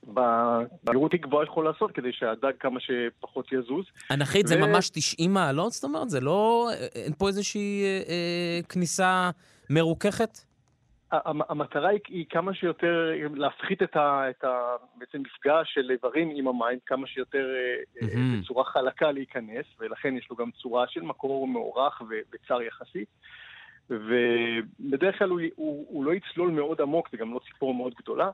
במהירות היא גבוהה יכול לעשות כדי שהדג כמה שפחות יזוז. אנכית ו... זה ממש 90 מעלות? זאת אומרת, זה לא... אין פה איזושהי אה, אה, כניסה מרוככת? המטרה היא, היא כמה שיותר להפחית את, ה, את ה, בעצם מפגש של איברים עם המים, כמה שיותר mm-hmm. בצורה חלקה להיכנס, ולכן יש לו גם צורה של מקור מוערך וצר יחסית. ובדרך כלל הוא, הוא, הוא לא יצלול מאוד עמוק, זה גם לא ציפור מאוד גדולה.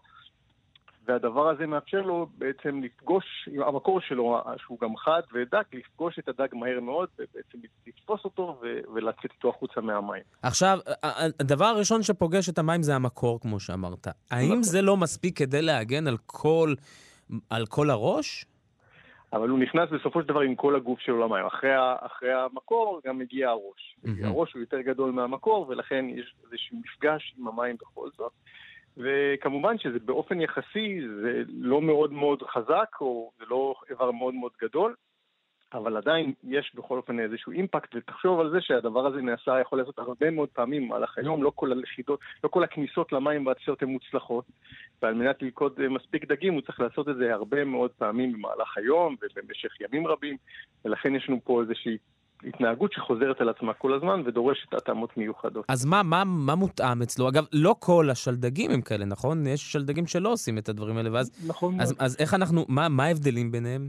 והדבר הזה מאפשר לו בעצם לפגוש, המקור שלו, שהוא גם חד ודק, לפגוש את הדג מהר מאוד, ובעצם לתפוס אותו ולצאת איתו החוצה מהמים. עכשיו, הדבר הראשון שפוגש את המים זה המקור, כמו שאמרת. האם נכון. זה לא מספיק כדי להגן על כל, על כל הראש? אבל הוא נכנס בסופו של דבר עם כל הגוף שלו למים. אחרי, אחרי המקור גם מגיע הראש. Mm-hmm. הראש הוא יותר גדול מהמקור, ולכן יש איזשהו מפגש עם המים בכל זאת. וכמובן שזה באופן יחסי, זה לא מאוד מאוד חזק, או זה לא איבר מאוד מאוד גדול, אבל עדיין יש בכל אופן איזשהו אימפקט, ותחשוב על זה שהדבר הזה נעשה, יכול לעשות הרבה מאוד פעמים במהלך היום, לא כל הלכידות, לא כל הכניסות למים והציות הן מוצלחות, ועל מנת ללכוד מספיק דגים הוא צריך לעשות את זה הרבה מאוד פעמים במהלך היום ובמשך ימים רבים, ולכן יש לנו פה איזושהי התנהגות שחוזרת על עצמה כל הזמן ודורשת התאמות מיוחדות. אז מה, מה, מה מותאם אצלו? אגב, לא כל השלדגים הם כאלה, נכון? יש שלדגים שלא עושים את הדברים האלה, ואז... נכון. אז, אז איך אנחנו, מה, מה ההבדלים ביניהם?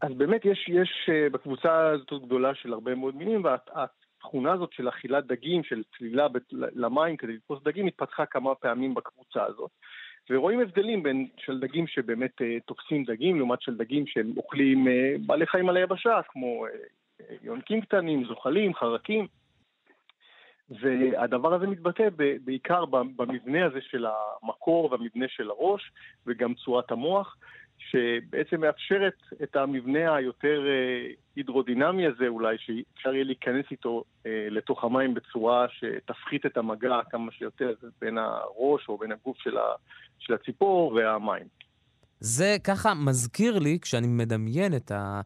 אז באמת יש, יש אה, בקבוצה הזאת גדולה של הרבה מאוד מינים, והתכונה הזאת של אכילת דגים, של צלילה למים כדי לתפוס דגים, התפתחה כמה פעמים בקבוצה הזאת. ורואים הבדלים בין שלדגים שבאמת uh, תופסים דגים, לעומת שלדגים שהם אוכלים uh, בעלי חיים על היבשה, כמו uh, יונקים קטנים, זוחלים, חרקים. והדבר הזה מתבטא בעיקר במבנה הזה של המקור והמבנה של הראש וגם צורת המוח, שבעצם מאפשרת את המבנה היותר אה, הידרודינמי הזה אולי, שאפשר יהיה להיכנס איתו אה, לתוך המים בצורה שתפחית את המגע כמה שיותר בין הראש או בין הגוף של, הציפור והמים. זה ככה מזכיר לי, כשאני מדמיין את ה...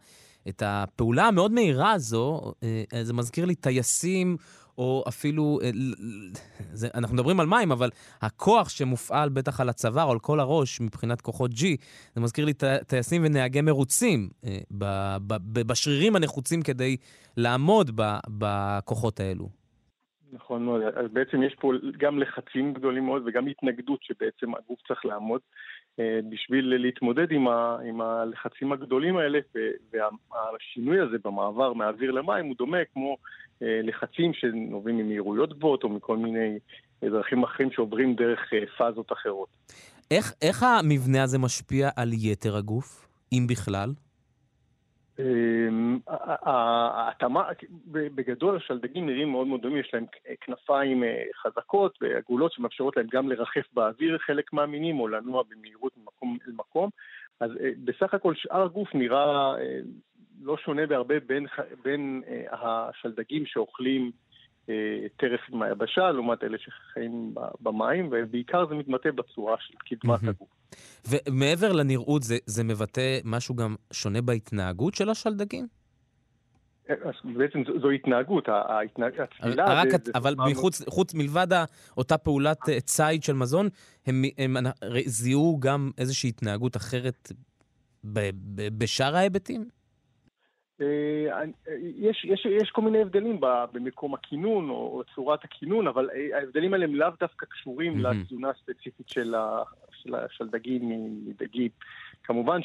את הפעולה המאוד מהירה הזו, אה, זה מזכיר לי טייסים או אפילו, אה, זה, אנחנו מדברים על מים, אבל הכוח שמופעל בטח על הצוואר או על כל הראש מבחינת כוחות G, זה מזכיר לי טייסים ונהגי מרוצים אה, בשרירים הנחוצים כדי לעמוד בכוחות האלו. נכון מאוד, אז בעצם יש פה גם לחצים גדולים מאוד וגם התנגדות שבעצם הגוף צריך לעמוד אה, בשביל להתמודד עם, ה, עם הלחצים הגדולים האלה והשינוי הזה במעבר מאוויר למים הוא דומה כמו אה, לחצים שנובעים ממהירויות גבוהות או מכל מיני דרכים אחרים שעוברים דרך אה, פאזות אחרות. איך, איך המבנה הזה משפיע על יתר הגוף, אם בכלל? אמ, ההתאמה, בגדול השלדגים נראים מאוד מאוד דומים, יש להם כנפיים אה, חזקות ועגולות שמאפשרות להם גם לרחף באוויר חלק מהמינים או לנוע במהירות ממקום אל מקום, אז אה, בסך הכל שאר הגוף נראה אה, לא שונה בהרבה בין, בין השלדגים שאוכלים טרף מהיבשה לעומת אלה שחיים במים, ובעיקר זה מתבטא בצורה של קדמת הגוף. ומעבר לנראות, זה, זה מבטא משהו גם שונה בהתנהגות של השלדגים? אז בעצם זו, זו התנהגות, ההתנהג, התפילה... רק, זה, אבל זה מחוץ, חוץ מלבד אותה פעולת אה, ציד של מזון, הם, הם, הם זיהו גם איזושהי התנהגות אחרת ב, ב, בשאר ההיבטים? אה, יש, יש, יש כל מיני הבדלים במקום הכינון או צורת הכינון, אבל אה, ההבדלים האלה הם לאו דווקא קשורים mm-hmm. לתזונה הספציפית של, ה, של, של דגים מדגים. כמובן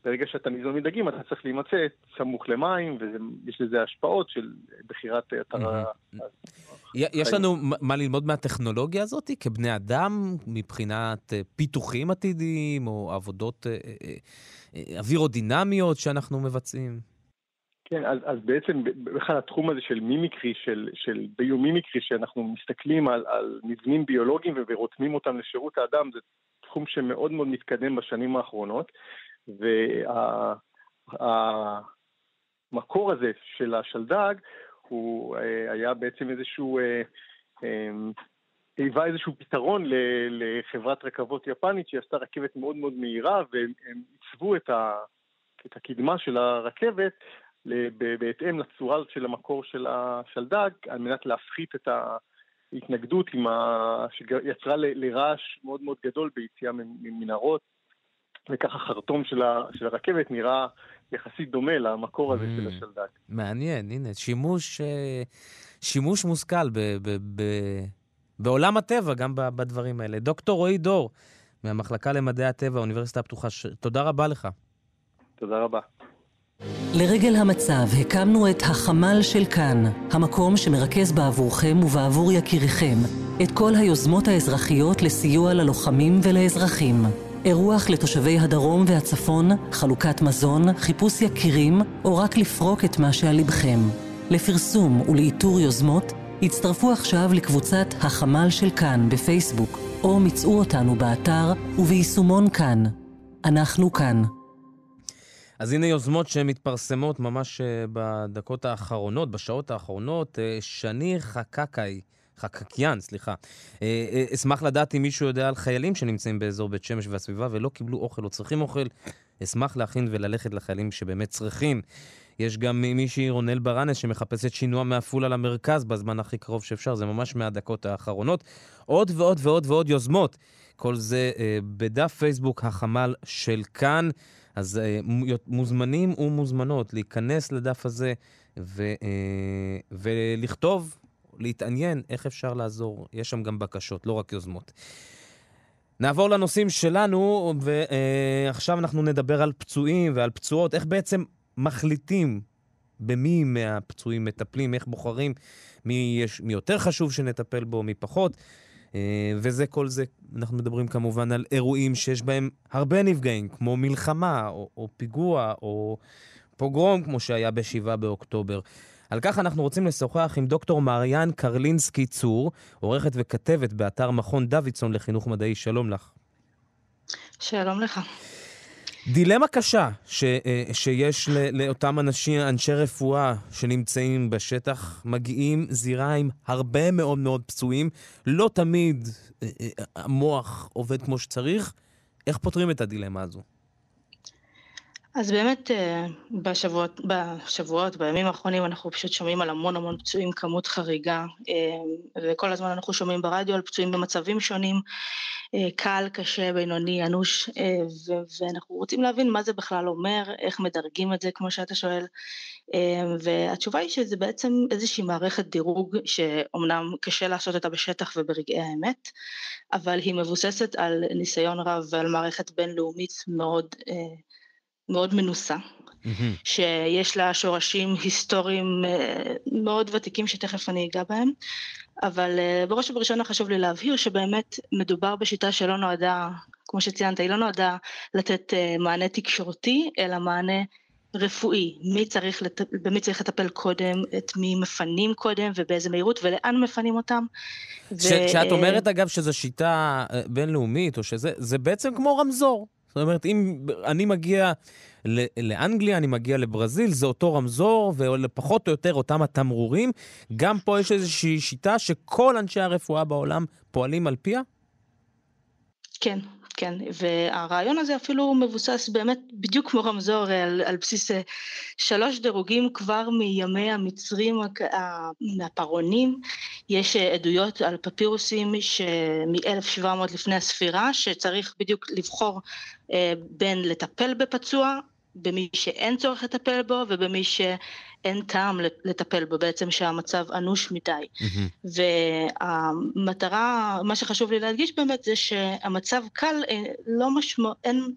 שברגע שאתה ניזון מדגים אתה צריך להימצא סמוך למים, ויש לזה השפעות של בחירת אתר ה... יש לנו מה ללמוד מהטכנולוגיה הזאת כבני אדם, מבחינת אה, פיתוחים עתידיים או עבודות אה, אה, אווירודינמיות שאנחנו מבצעים? כן, אז, אז בעצם בכלל התחום הזה של מימיקרי, של, של ביומימיקרי, שאנחנו מסתכלים על, על מבנים ביולוגיים ורותמים אותם לשירות האדם, זה תחום שמאוד מאוד מתקדם בשנים האחרונות, והמקור וה, הזה של השלדג הוא אה, היה בעצם איזשהו, אה, אה, היווה איזשהו פתרון לחברת רכבות יפנית שעשתה רכבת מאוד מאוד מהירה והם עיצבו את, את הקדמה של הרכבת בהתאם לצורה של המקור של השלדג, על מנת להפחית את ההתנגדות ה... שיצרה לרעש מאוד מאוד גדול ביציאה ממנהרות, וככה חרטום של, ה... של הרכבת נראה יחסית דומה למקור הזה של mm. השלדג. מעניין, הנה, שימוש, אה, שימוש מושכל ב... ב... ב... בעולם הטבע, גם בדברים האלה. דוקטור רועי דור, מהמחלקה למדעי הטבע, האוניברסיטה הפתוחה, ש... תודה רבה לך. תודה רבה. לרגל המצב הקמנו את החמ"ל של כאן, המקום שמרכז בעבורכם ובעבור יקיריכם את כל היוזמות האזרחיות לסיוע ללוחמים ולאזרחים. אירוח לתושבי הדרום והצפון, חלוקת מזון, חיפוש יקירים, או רק לפרוק את מה שעל לבכם. לפרסום ולאיתור יוזמות, הצטרפו עכשיו לקבוצת החמ"ל של כאן בפייסבוק, או מצאו אותנו באתר וביישומון כאן. אנחנו כאן. אז הנה יוזמות שמתפרסמות ממש אה, בדקות האחרונות, בשעות האחרונות. אה, שני חקקאי, חקקיאן, סליחה. אה, אשמח לדעת אם מישהו יודע על חיילים שנמצאים באזור בית שמש והסביבה ולא קיבלו אוכל או צריכים אוכל. אשמח להכין וללכת לחיילים שבאמת צריכים. יש גם מישהי, רונל ברנס, שמחפשת שינוע מעפולה למרכז בזמן הכי קרוב שאפשר, זה ממש מהדקות האחרונות. עוד ועוד ועוד ועוד יוזמות. כל זה אה, בדף פייסבוק החמ"ל של כאן. אז אה, מוזמנים ומוזמנות להיכנס לדף הזה ו, אה, ולכתוב, להתעניין איך אפשר לעזור. יש שם גם בקשות, לא רק יוזמות. נעבור לנושאים שלנו, ועכשיו אה, אנחנו נדבר על פצועים ועל פצועות, איך בעצם מחליטים במי מהפצועים מטפלים, איך בוחרים מי, יש, מי יותר חשוב שנטפל בו, מי פחות. אה, וזה כל זה, אנחנו מדברים כמובן על אירועים שיש בהם הרבה נפגעים, כמו מלחמה, או, או פיגוע, או פוגרום, כמו שהיה ב-7 באוקטובר. על כך אנחנו רוצים לשוחח עם דוקטור מריאן קרלינסקי צור, עורכת וכתבת באתר מכון דוידסון לחינוך מדעי. שלום לך. שלום לך. דילמה קשה ש, אה, שיש לאותם אנשים, אנשי רפואה שנמצאים בשטח, מגיעים זירה עם הרבה מאוד מאוד פצועים, לא תמיד אה, אה, המוח עובד כמו שצריך. איך פותרים את הדילמה הזו? אז באמת אה, בשבועות, בשבועות, בימים האחרונים אנחנו פשוט שומעים על המון המון פצועים, כמות חריגה, אה, וכל הזמן אנחנו שומעים ברדיו על פצועים במצבים שונים, אה, קל, קשה, בינוני, אנוש, ואנחנו רוצים להבין מה זה בכלל אומר, איך מדרגים את זה, כמו שאתה שואל, והתשובה היא שזה בעצם איזושהי מערכת דירוג שאומנם קשה לעשות אותה בשטח וברגעי האמת, אבל היא מבוססת על ניסיון רב ועל מערכת בינלאומית מאוד מאוד מנוסה, mm-hmm. שיש לה שורשים היסטוריים אה, מאוד ותיקים שתכף אני אגע בהם, אבל אה, בראש ובראשונה חשוב לי להבהיר שבאמת מדובר בשיטה שלא נועדה, כמו שציינת, היא לא נועדה לתת אה, מענה תקשורתי, אלא מענה רפואי, מי צריך, לט... במי צריך לטפל קודם, את מי מפנים קודם ובאיזה מהירות ולאן מפנים אותם. כשאת ו... אומרת אגב שזו שיטה בינלאומית, או שזה, זה בעצם כמו רמזור. זאת אומרת, אם אני מגיע לאנגליה, אני מגיע לברזיל, זה אותו רמזור, ולפחות או יותר אותם התמרורים. גם פה יש איזושהי שיטה שכל אנשי הרפואה בעולם פועלים על פיה? כן, כן, והרעיון הזה אפילו מבוסס באמת בדיוק כמו רמזור על, על בסיס אה, שלוש דירוגים כבר מימי המצרים מהפרעונים, יש אה, עדויות על פפירוסים מ-1700 לפני הספירה, שצריך בדיוק לבחור אה, בין לטפל בפצוע, במי שאין צורך לטפל בו ובמי ש... אין טעם לטפל בו בעצם שהמצב אנוש מדי. Mm-hmm. והמטרה, מה שחשוב לי להדגיש באמת זה שהמצב קל, אה, לא משמעות, אין,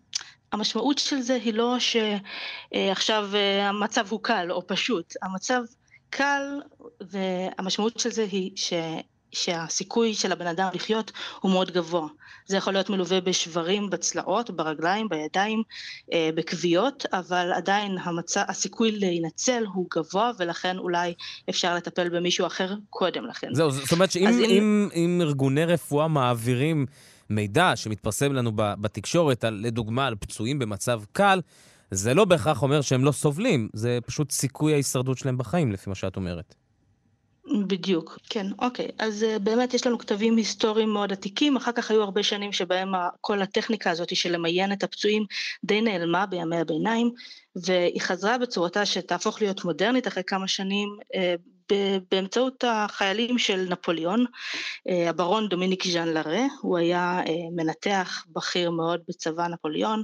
המשמעות של זה היא לא שעכשיו אה, המצב הוא קל או פשוט, המצב קל והמשמעות של זה היא ש... שהסיכוי של הבן אדם לחיות הוא מאוד גבוה. זה יכול להיות מלווה בשברים בצלעות, ברגליים, בידיים, אה, בכוויות, אבל עדיין המצא, הסיכוי להינצל הוא גבוה, ולכן אולי אפשר לטפל במישהו אחר קודם לכן. זהו, זאת אומרת שאם אם, אם, אם ארגוני רפואה מעבירים מידע שמתפרסם לנו בתקשורת, על, לדוגמה על פצועים במצב קל, זה לא בהכרח אומר שהם לא סובלים, זה פשוט סיכוי ההישרדות שלהם בחיים, לפי מה שאת אומרת. בדיוק, כן, אוקיי. אז uh, באמת יש לנו כתבים היסטוריים מאוד עתיקים, אחר כך היו הרבה שנים שבהם כל הטכניקה הזאת של למיין את הפצועים די נעלמה בימי הביניים, והיא חזרה בצורתה שתהפוך להיות מודרנית אחרי כמה שנים uh, באמצעות החיילים של נפוליאון, אה, הברון דומיניק ז'אן לארה, הוא היה אה, מנתח בכיר מאוד בצבא נפוליאון,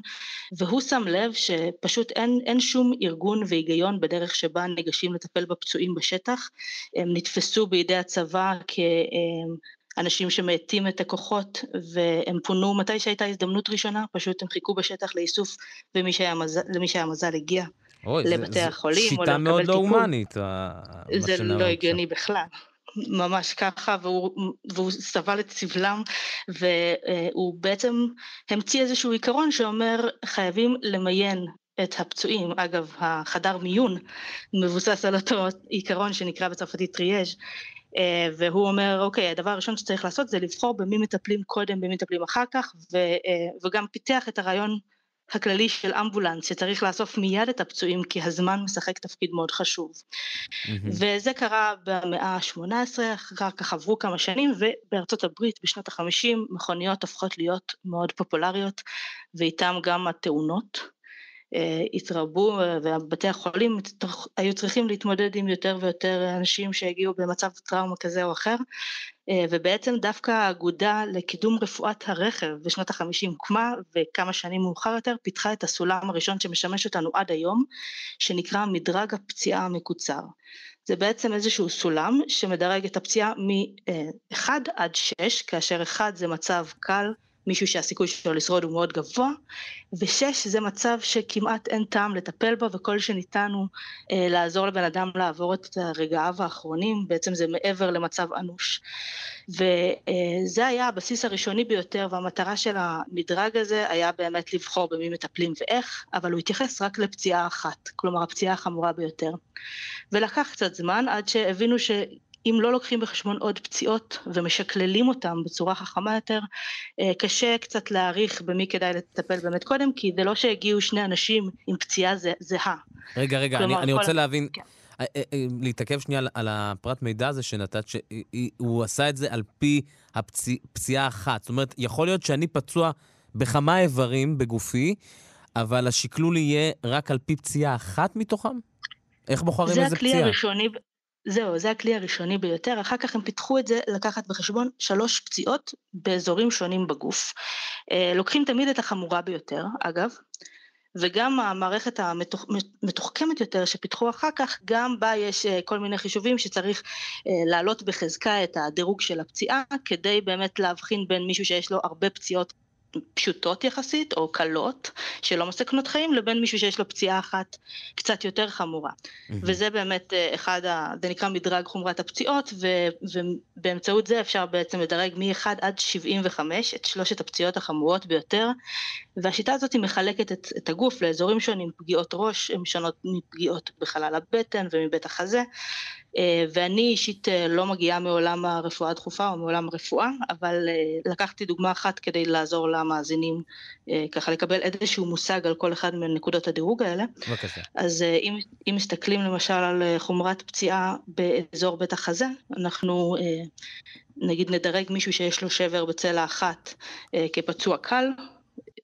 והוא שם לב שפשוט אין, אין שום ארגון והיגיון בדרך שבה ניגשים לטפל בפצועים בשטח, הם נתפסו בידי הצבא כ... אנשים שמאטים את הכוחות והם פונו מתי שהייתה הזדמנות ראשונה, פשוט הם חיכו בשטח לאיסוף ומי שהיה מזל, למי שהיה מזל הגיע. אוי, לבתי זה, החולים, או לקבל טיפול. שיטה מאוד לא הומנית. זה לא הגיוני בכלל. ממש ככה, והוא, והוא סבל את סבלם, והוא בעצם המציא איזשהו עיקרון שאומר חייבים למיין את הפצועים. אגב, החדר מיון מבוסס על אותו עיקרון שנקרא בצרפתית טריאז', והוא אומר, אוקיי, הדבר הראשון שצריך לעשות זה לבחור במי מטפלים קודם, במי מטפלים אחר כך, וגם פיתח את הרעיון הכללי של אמבולנס שצריך לאסוף מיד את הפצועים כי הזמן משחק תפקיד מאוד חשוב. Mm-hmm. וזה קרה במאה ה-18, אחר כך עברו כמה שנים ובארצות הברית בשנות ה-50 מכוניות הופכות להיות מאוד פופולריות ואיתם גם התאונות. אה, התרבו ובתי החולים היו צריכים להתמודד עם יותר ויותר אנשים שהגיעו במצב טראומה כזה או אחר אה, ובעצם דווקא האגודה לקידום רפואת הרכב בשנות החמישים הוקמה וכמה שנים מאוחר יותר פיתחה את הסולם הראשון שמשמש אותנו עד היום שנקרא מדרג הפציעה המקוצר. זה בעצם איזשהו סולם שמדרג את הפציעה מ-1 עד 6 כאשר 1 זה מצב קל מישהו שהסיכוי שלו לשרוד הוא מאוד גבוה, ושש זה מצב שכמעט אין טעם לטפל בו וכל שניתן הוא אה, לעזור לבן אדם לעבור את רגעיו האחרונים, בעצם זה מעבר למצב אנוש. וזה היה הבסיס הראשוני ביותר והמטרה של המדרג הזה היה באמת לבחור במי מטפלים ואיך, אבל הוא התייחס רק לפציעה אחת, כלומר הפציעה החמורה ביותר. ולקח קצת זמן עד שהבינו ש... אם לא לוקחים בחשבון עוד פציעות ומשקללים אותם בצורה חכמה יותר, אה, קשה קצת להעריך במי כדאי לטפל באמת קודם, כי זה לא שהגיעו שני אנשים עם פציעה זהה. רגע, רגע, אני, אני רוצה להבין, כן. אה, אה, להתעכב שנייה על, הפרט מידע הזה שנתת, שהוא עשה את זה על פי הפציעה אחת. זאת אומרת, יכול להיות שאני פצוע בכמה איברים בגופי, אבל השקלול יהיה רק על פי פציעה אחת מתוכם? איך בוחרים איזה פציעה? זה הכלי הראשוני, זהו, זה הכלי הראשוני ביותר, אחר כך הם פיתחו את זה לקחת בחשבון שלוש פציעות באזורים שונים בגוף. אה, לוקחים תמיד את החמורה ביותר, אגב, וגם המערכת המתוחכמת יותר שפיתחו אחר כך, גם בה יש אה, כל מיני חישובים שצריך אה, להעלות בחזקה את הדירוג של הפציעה, כדי באמת להבחין בין מישהו שיש לו הרבה פציעות פשוטות יחסית או קלות שלא מסכנות חיים לבין מישהו שיש לו פציעה אחת קצת יותר חמורה. mm-hmm. וזה באמת אה, אחד, ה, זה נקרא מדרג חומרת הפציעות ו, ובאמצעות זה אפשר בעצם לדרג מ-1 עד 75 את שלושת הפציעות החמורות ביותר. והשיטה הזאת מחלקת את, את הגוף לאזורים שונים פגיעות ראש הן שונות מפגיעות בחלל הבטן ומבית החזה ואני אישית אה, לא מגיעה מעולם הרפואה הדחופה או מעולם הרפואה, אבל אה, לקחתי דוגמה אחת כדי לעזור למאזינים ככה לקבל איזשהו מושג על כל אחד מנקודות הדירוג האלה. בבקשה. אז אם, אם מסתכלים למשל על חומרת פציעה באזור בית החזה, אנחנו נגיד נדרג מישהו שיש לו שבר בצלע אחת כפצוע קל,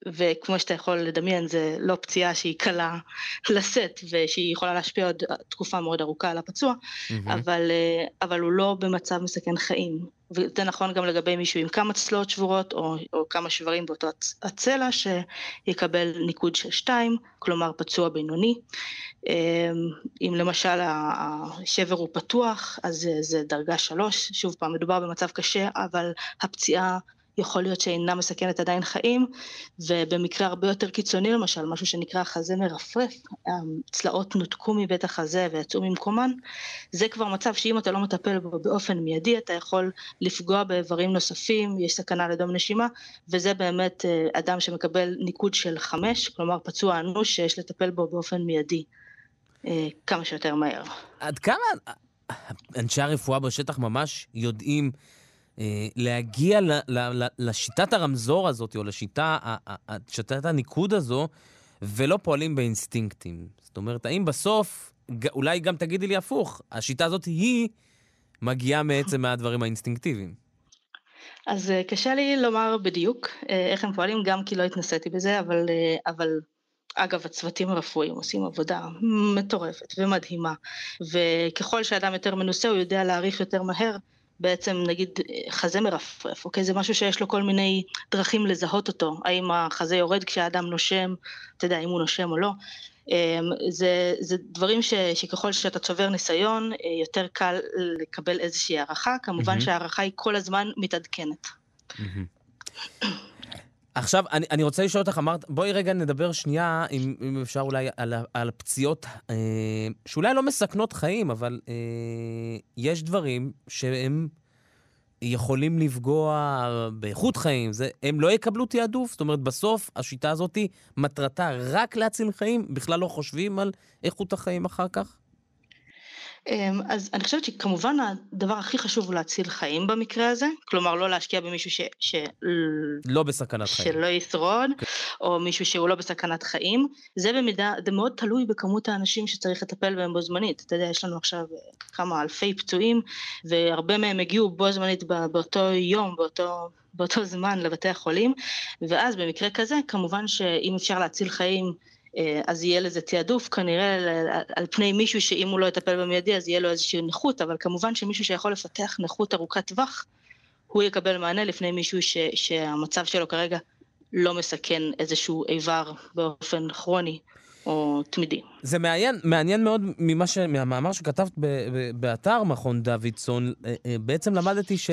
וכמו שאתה יכול לדמיין זה לא פציעה שהיא קלה לשאת ושהיא יכולה להשפיע עוד תקופה מאוד ארוכה על הפצוע, mm-hmm. אבל, אה, אבל הוא לא במצב מסכן חיים. וזה נכון גם לגבי מישהו עם כמה צלעות שבורות או, או כמה שברים באותו הצלע שיקבל ניקוד של שתיים, כלומר פצוע בינוני. אה, אם למשל השבר הוא פתוח אז זה דרגה שלוש, שוב פעם מדובר במצב קשה אבל הפציעה יכול להיות שאינה מסכנת עדיין חיים, ובמקרה הרבה יותר קיצוני למשל, משהו שנקרא חזה מרפרף, הצלעות נותקו מבית החזה ויצאו ממקומן, זה כבר מצב שאם אתה לא מטפל בו באופן מיידי, אתה יכול לפגוע באיברים נוספים, יש סכנה לדום נשימה, וזה באמת אה, אדם שמקבל ניקוד של חמש, כלומר פצוע אנוש שיש לטפל בו באופן מיידי. אה, כמה שיותר מהר. עד כמה אנשי הרפואה בשטח ממש יודעים אה, להגיע ל, ל, ל, לשיטת הרמזור הזאת, או לשיטה, שיטת הניקוד הזו, ולא פועלים באינסטינקטים. זאת אומרת, האם בסוף, אולי גם תגידי לי הפוך, השיטה הזאת היא מגיעה מעצם מהדברים האינסטינקטיביים. אז אה, קשה לי לומר בדיוק אה, איך הם פועלים, גם כי לא התנסיתי בזה, אבל, אבל אגב, הצוותים הרפואיים עושים עבודה מטורפת ומדהימה, וככל שאדם יותר מנוסה הוא יודע להעריך יותר מהר בעצם נגיד חזה מרפרף, אוקיי? זה משהו שיש לו כל מיני דרכים לזהות אותו, האם החזה יורד כשהאדם נושם, אתה יודע, אם הוא נושם או לא. אמ, זה, זה דברים ש, שככל שאתה צובר ניסיון, אה, יותר קל לקבל איזושהי הערכה, כמובן mm-hmm. שההערכה היא כל הזמן מתעדכנת. Mm-hmm. עכשיו, אני, אני רוצה לשאול אותך, אמרת, בואי רגע נדבר שנייה, אם, אם אפשר אולי, על, על פציעות אה, שאולי לא מסכנות חיים, אבל אה, יש דברים שהם יכולים לפגוע באיכות חיים, זה, הם לא יקבלו תעדוף. זאת אומרת, בסוף השיטה הזאת מטרתה רק להציל חיים, בכלל לא חושבים על איכות החיים אחר כך? אמ, אז אני חושבת שכמובן הדבר הכי חשוב הוא להציל חיים במקרה הזה, כלומר לא להשקיע במישהו ש... ש... לא בסכנת חיים. שלא ישרוד. כן. או מישהו שהוא לא בסכנת חיים, זה במידה, זה מאוד תלוי בכמות האנשים שצריך לטפל בהם בו זמנית, אתה יודע, יש לנו עכשיו כמה אלפי פצועים, והרבה מהם הגיעו בו זמנית באותו יום, באותו... באותו זמן לבתי החולים, ואז במקרה כזה, כמובן שאם אפשר להציל חיים אז יהיה לזה תעדוף כנראה על פני מישהו שאם הוא לא יטפל במיידי אז יהיה לו איזושהי נכות, אבל כמובן שמישהו שיכול לפתח נכות ארוכת טווח, הוא יקבל מענה לפני מישהו ש, שהמצב שלו כרגע לא מסכן איזשהו איבר באופן כרוני. או תמידי. זה מעניין, מעניין מאוד ממה ש... מהמאמר שכתבת ב, ב, באתר מכון דוידסון, אה, אה, בעצם למדתי ש,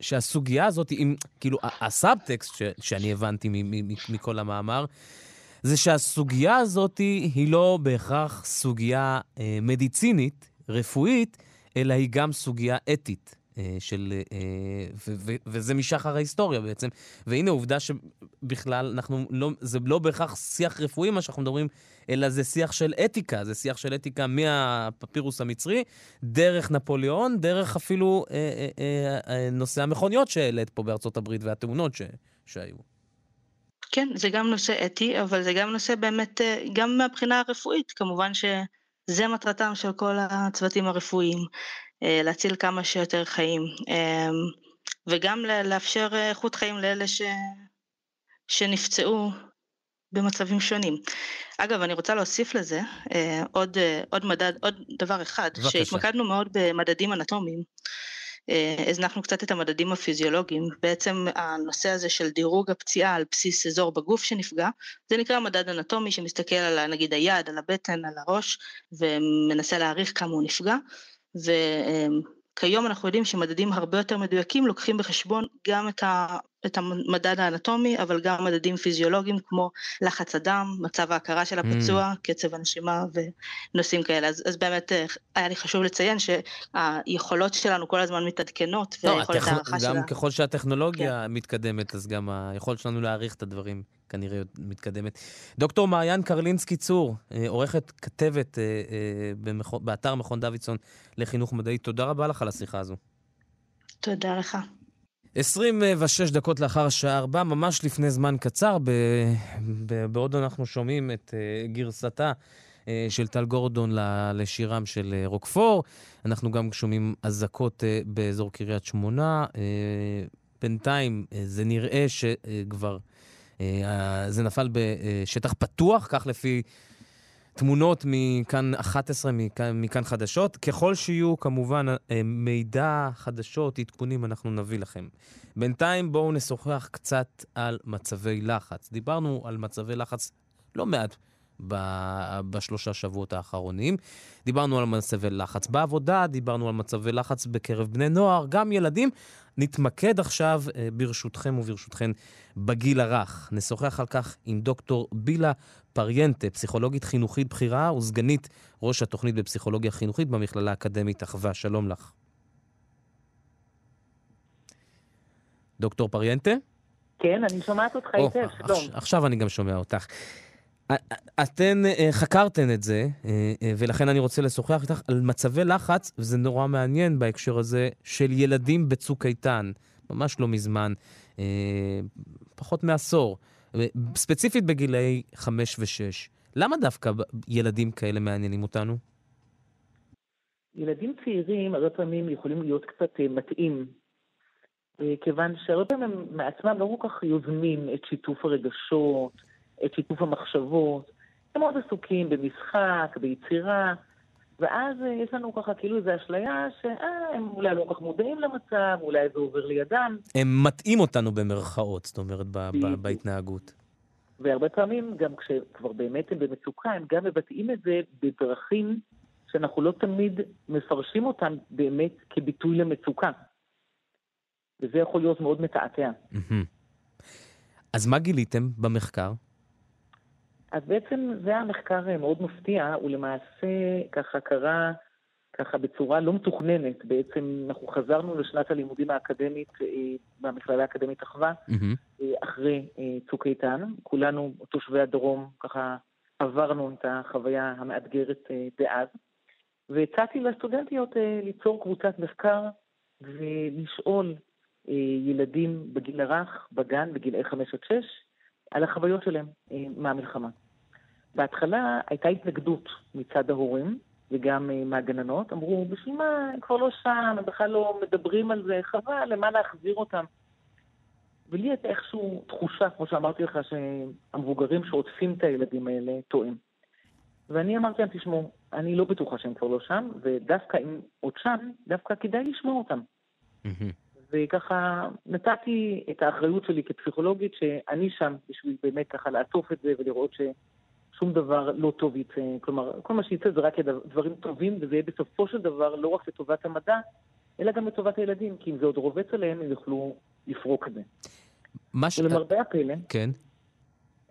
שהסוגיה הזאת, עם, כאילו, הסאבטקסט ש, שאני הבנתי מכל המאמר, זה שהסוגיה הזאת היא לא בהכרח סוגיה אה, מדיצינית, רפואית, אלא היא גם סוגיה אתית. אה, של, אה, וזה משחר ההיסטוריה בעצם. והנה עובדה שבכלל אנחנו לא, זה לא בהכרח שיח רפואי מה שאנחנו מדברים, אלא זה שיח של אתיקה, זה שיח של אתיקה מהפפירוס המצרי, דרך נפוליאון, דרך אפילו אה, אה, אה נושא המכוניות שהעלית פה בארצות הברית והתאונות ש, שהיו. כן, זה גם נושא אתי, אבל זה גם נושא באמת, אה, גם מהבחינה הרפואית, כמובן שזה מטרתם של כל הצוותים הרפואיים, אה, להציל כמה שיותר חיים, אמ, וגם לאפשר איכות חיים לאלה ש... שנפצעו במצבים שונים. אגב, אני רוצה להוסיף לזה אה, עוד, אה, עוד מדד, עוד דבר אחד, בבקשה. שהתמקדנו מאוד במדדים אנטומיים. אה, הזנחנו קצת את המדדים הפיזיולוגיים, בעצם הנושא הזה של דירוג הפציעה על בסיס אזור בגוף שנפגע, זה נקרא מדד אנטומי שמסתכל על נגיד היד, על הבטן, על הראש, ומנסה להעריך כמה הוא נפגע, וכיום אנחנו יודעים שמדדים הרבה יותר מדויקים לוקחים בחשבון גם את ה... את המדד האנטומי, אבל גם מדדים פיזיולוגיים כמו לחץ הדם, מצב ההכרה של הפצוע, mm. קצב הנשימה ונושאים כאלה. אז, אז באמת אה, היה לי חשוב לציין שהיכולות שלנו כל הזמן מתעדכנות, לא, ויכולת הטכ... הערכה שלה... גם ככל שהטכנולוגיה כן. מתקדמת, אז גם היכולת שלנו להעריך את הדברים כנראה מתקדמת. דוקטור מעיין קרלינסקי צור, אה, עורכת כתבת אה, באתר מכון דוידסון לחינוך מדעי, תודה רבה לך על השיחה הזו. תודה לך. 26 דקות לאחר השעה 4, ממש לפני זמן קצר, ב... ב... בעוד אנחנו שומעים את uh, גרסתה uh, של טל גורדון לשירם של uh, רוקפור, אנחנו גם שומעים אזעקות uh, באזור קריית שמונה. Uh, בינתיים uh, זה נראה שכבר, uh, זה נפל בשטח פתוח, כך לפי תמונות מכאן 11, מכאן, מכאן חדשות. ככל שיהיו כמובן אה, מידע, חדשות, עדכונים, אנחנו נביא לכם. בינתיים בואו נשוחח קצת על מצבי לחץ. דיברנו על מצבי לחץ לא מעט ב- בשלושה שבועות האחרונים. דיברנו על מצבי לחץ בעבודה, דיברנו על מצבי לחץ בקרב בני נוער, גם ילדים. נתמקד עכשיו, אה, ברשותכם וברשותכן, בגיל הרך. נשוחח על כך עם דוקטור בילה פריינטה, פסיכולוגית חינוכית בכירה וסגנית ראש התוכנית בפסיכולוגיה חינוכית במכללה האקדמית אחווה. שלום לך. דוקטור פריינטה? כן, אני שומעת אותך היטב, שלום. עכשיו אני גם שומע אותך. אתן אה, חקרתן את זה, אה, אה, ולכן אני רוצה לשוחח איתך על מצבי לחץ, וזה נורא מעניין בהקשר הזה, של ילדים בצוק איתן, ממש לא מזמן, פחות מעשור, ספציפית בגילאי חמש ושש. למה דווקא ילדים כאלה מעניינים אותנו? ילדים צעירים הרבה פעמים יכולים להיות קצת מטעים, כיוון שהרבה פעמים הם מעצמם לא כל כך יוזמים את שיתוף הרגשות, את שיתוף המחשבות. הם מאוד עסוקים במשחק, ביצירה, ואז אה, יש לנו ככה כאילו איזו אשליה שהם אולי לא כל כך מודעים למצב, אולי זה עובר לידם. הם מטעים אותנו במרכאות, זאת אומרת, ב- ב- בהתנהגות. והרבה פעמים, גם כשכבר באמת הם במצוקה, הם גם מבטאים את זה בדרכים שאנחנו לא תמיד מפרשים אותם באמת כביטוי למצוקה. וזה יכול להיות מאוד מתעתע. אז מה גיליתם במחקר? אז בעצם זה היה מחקר אה, מאוד מפתיע, הוא למעשה ככה קרה ככה בצורה לא מתוכננת. בעצם אנחנו חזרנו לשנת הלימודים האקדמית אה, במכללה האקדמית אחווה, mm-hmm. אחרי צוק איתן. כולנו, תושבי הדרום, ככה עברנו את החוויה המאתגרת דאז. והצעתי לסטודנטיות ליצור קבוצת מחקר ולשאול ילדים בגיל הרך, בגן, בגילאי 5 עד 6, על החוויות שלהם מהמלחמה. בהתחלה הייתה התנגדות מצד ההורים וגם אה, מהגננות, אמרו, בשביל מה, הם כבר לא שם, הם בכלל לא מדברים על זה, חבל, למה להחזיר אותם? ולי הייתה איכשהו תחושה, כמו שאמרתי לך, שהמבוגרים שעוטפים את הילדים האלה טועים. ואני אמרתי להם, תשמעו, אני לא בטוחה שהם כבר לא שם, ודווקא אם עוד שם, דווקא כדאי לשמוע אותם. וככה נתתי את האחריות שלי כפסיכולוגית, שאני שם בשביל באמת ככה לעטוף את זה ולראות ש... שום דבר לא טוב יצא. כלומר, כל מה שיצא זה רק דברים טובים, וזה יהיה בסופו של דבר לא רק לטובת המדע, אלא גם לטובת הילדים, כי אם זה עוד רובץ עליהם, הם יוכלו לפרוק את זה. מה ש... ולמרבה הפלא, כן.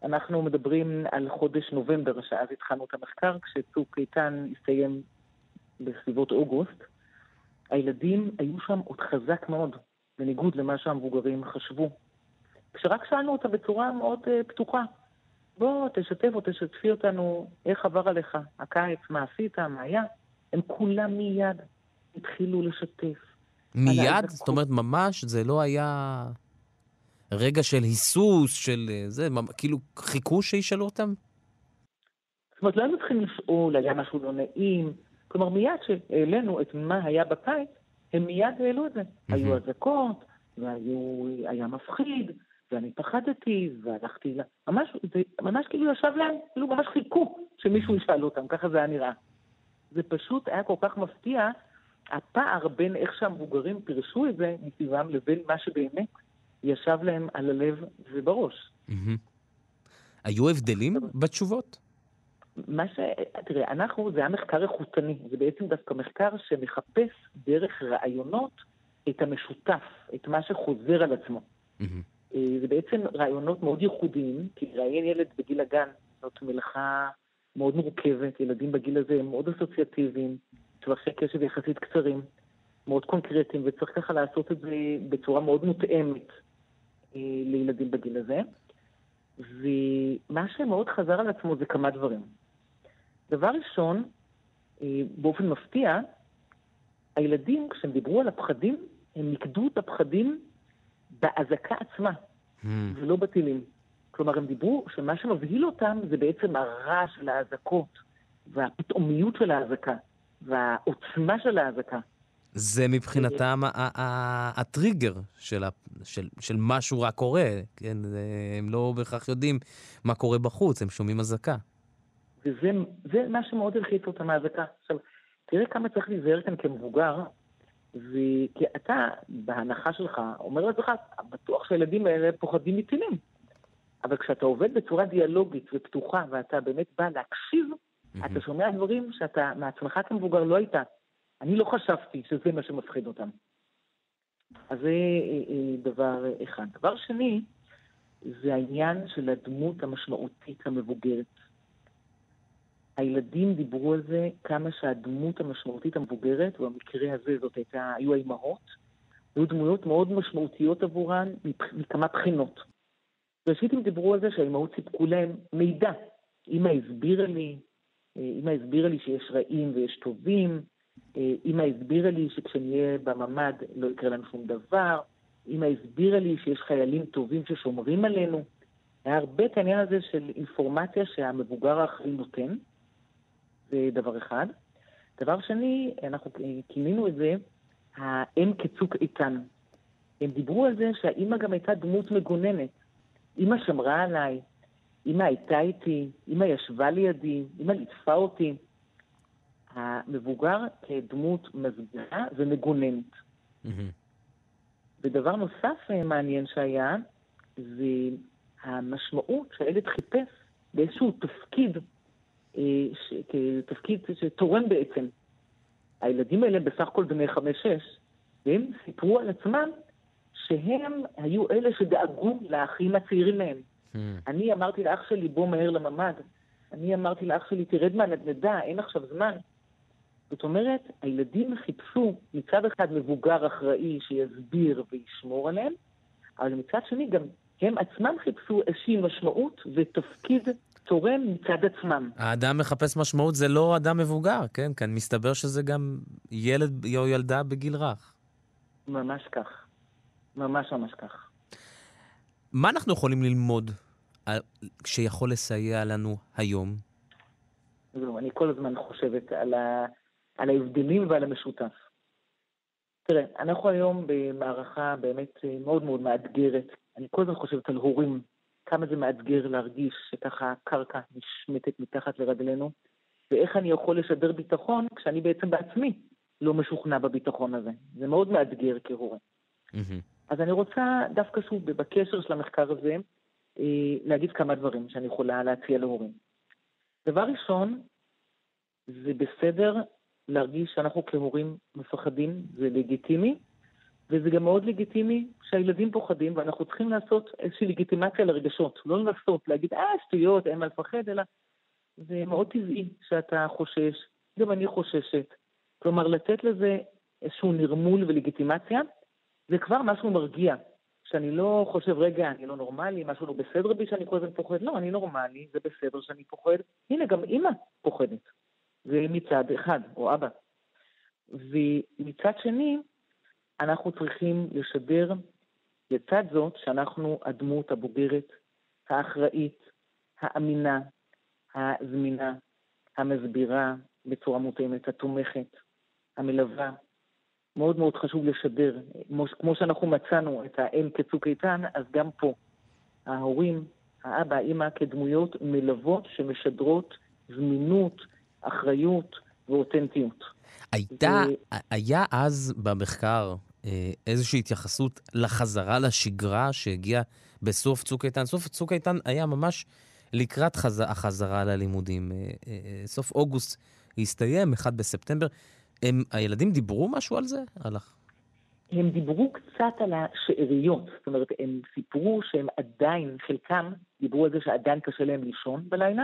אנחנו מדברים על חודש נובמבר, שאז התחלנו את המחקר, כשצוק איתן הסתיים בסביבות אוגוסט. הילדים היו שם עוד חזק מאוד, בניגוד למה שהמבוגרים חשבו. כשרק שאלנו אותם בצורה מאוד uh, פתוחה, בוא, תשתף או תשתפי אותנו, איך עבר עליך הקיץ, מה עשית, מה היה. הם כולם מיד התחילו לשתף. מיד? זאת אומרת, ממש, זה לא היה רגע של היסוס, של אה, זה, כאילו חיכו שישאלו אותם? זאת אומרת, לא היינו צריכים לשאול, היה משהו לא נעים. כלומר, מיד שהעלינו את מה היה בקיץ, הם מיד העלו את זה. היו אזעקות, והיה מפחיד, ואני פחדתי, והלכתי ל... ממש, זה ממש כאילו ישב להם, כאילו ממש חיכו שמישהו ישאל אותם, ככה זה היה נראה. זה פשוט היה כל כך מפתיע, הפער בין איך שהמבוגרים פירשו את זה מסביבם לבין מה שבאמת ישב להם על הלב ובראש. היו הבדלים בתשובות? מה ש... תראה, אנחנו, זה היה מחקר איכותני, זה בעצם דווקא מחקר שמחפש דרך רעיונות את המשותף, את מה שחוזר על עצמו. Mm-hmm. זה בעצם רעיונות מאוד ייחודיים, כי ראיין ילד בגיל הגן זאת מלאכה מאוד מורכבת, ילדים בגיל הזה הם מאוד אסוציאטיביים, טווחי קשב יחסית קצרים, מאוד קונקרטיים, וצריך ככה לעשות את זה בצורה מאוד מותאמת אה, לילדים בגיל הזה. ומה שמאוד חזר על עצמו זה כמה דברים. דבר ראשון, אה, באופן מפתיע, הילדים, כשהם דיברו על הפחדים, הם נקדו את הפחדים באזעקה עצמה, mm. ולא בטילים. כלומר, הם דיברו שמה שמבהיל אותם זה בעצם הרעש של האזעקות, והפתאומיות של האזעקה, והעוצמה של האזעקה. זה מבחינתם הטריגר של, של, של משהו רע קורה, כן? הם לא בהכרח יודעים מה קורה בחוץ, הם שומעים אזעקה. וזה מה שמאוד הלחיץ אותם מהאזעקה. עכשיו, תראה כמה צריך להיזהר כאן כמבוגר, כי אתה, בהנחה שלך, אומר לעצמך, בטוח שהילדים האלה פוחדים מטילים. אבל כשאתה עובד בצורה דיאלוגית ופתוחה, ואתה באמת בא להקשיב, mm-hmm. אתה שומע דברים שאתה מעצמך כמבוגר לא היית. אני לא חשבתי שזה מה שמפחיד אותם. אז זה אה, אה, דבר אחד. דבר שני, זה העניין של הדמות המשמעותית המבוגרת. הילדים דיברו על זה כמה שהדמות המשמעותית המבוגרת, ובמקרה הזה זאת הייתה, היו האימהות, היו דמויות מאוד משמעותיות עבורן מכמה בחינות. ראשית הם דיברו על זה שהאימהות סיפקו להם מידע. אימא הסבירה לי, אה, אימא הסבירה לי שיש רעים ויש טובים, אה, אימא הסבירה לי שכשנהיה בממ"ד לא יקרה לנו שום דבר, אימא הסבירה לי שיש חיילים טובים ששומרים עלינו. היה הרבה את העניין הזה של אינפורמציה שהמבוגר האחראי נותן, זה דבר אחד. דבר שני, אנחנו כינינו את זה האם כצוק איתן. הם דיברו על זה שהאימא גם הייתה דמות מגוננת. אימא שמרה עליי, אימא הייתה איתי, אימא ישבה לידי, אימא ליטפה אותי. המבוגר כדמות מסבירה ומגוננת. Mm-hmm. ודבר נוסף אה, מעניין שהיה, זה המשמעות שהילד חיפש באיזשהו תפקיד, ש... תפקיד שתורם בעצם. הילדים האלה בסך הכל בני חמש-שש, והם סיפרו על עצמם שהם היו אלה שדאגו לאחים הצעירים מהם. Hmm. אני אמרתי לאח שלי, בוא מהר לממ"ד. אני אמרתי לאח שלי, תרד מהנדנדה, אין עכשיו זמן. זאת אומרת, הילדים חיפשו מצד אחד מבוגר אחראי שיסביר וישמור עליהם, אבל מצד שני גם הם עצמם חיפשו איזושהי משמעות ותפקיד תורם מצד עצמם. האדם מחפש משמעות זה לא אדם מבוגר, כן? כאן מסתבר שזה גם ילד או ילדה בגיל רך. ממש כך. ממש ממש כך. מה אנחנו יכולים ללמוד שיכול לסייע לנו היום? זהו, אני כל הזמן חושבת על, ה, על ההבדלים ועל המשותף. תראה, אנחנו היום במערכה באמת מאוד מאוד מאתגרת. אני כל הזמן חושבת על הורים, כמה זה מאתגר להרגיש שככה הקרקע נשמטת מתחת לרגלינו, ואיך אני יכול לשדר ביטחון כשאני בעצם בעצמי לא משוכנע בביטחון הזה. זה מאוד מאתגר כהורה. Mm-hmm. אז אני רוצה דווקא שוב, בקשר של המחקר הזה, אה, להגיד כמה דברים שאני יכולה להציע להורים. דבר ראשון, זה בסדר להרגיש שאנחנו כהורים מפחדים, זה לגיטימי, וזה גם מאוד לגיטימי שהילדים פוחדים, ואנחנו צריכים לעשות איזושהי לגיטימציה לרגשות. לא לנסות להגיד, אה, שטויות, אין מה לפחד, אלא זה מאוד טבעי שאתה חושש, גם אני חוששת. כלומר, לתת לזה איזשהו נרמול ולגיטימציה, זה כבר משהו מרגיע. שאני לא חושב, רגע, אני לא נורמלי, משהו לא בסדר בי שאני כל הזמן פוחד. לא, אני נורמלי, זה בסדר שאני פוחד. הנה, גם אימא פוחדת. זה מצד אחד, או אבא. ומצד שני, אנחנו צריכים לשדר לצד זאת שאנחנו הדמות הבוגרת, האחראית, האמינה, הזמינה, המסבירה בצורה מותאמת, התומכת, המלווה, מאוד מאוד חשוב לשדר. כמו שאנחנו מצאנו את האם כצוק איתן, אז גם פה ההורים, האבא, האמא, כדמויות מלוות שמשדרות זמינות, אחריות ואותנטיות. הייתה, ו... היה אז במחקר אה, איזושהי התייחסות לחזרה לשגרה שהגיעה בסוף צוק איתן? סוף צוק איתן היה ממש לקראת חז... החזרה ללימודים. אה, אה, סוף אוגוסט הסתיים, 1 בספטמבר. הם, הילדים דיברו משהו על זה? על... הם דיברו קצת על השאריות, זאת אומרת, הם סיפרו שהם עדיין, חלקם דיברו על זה שעדיין קשה להם לישון בלילה,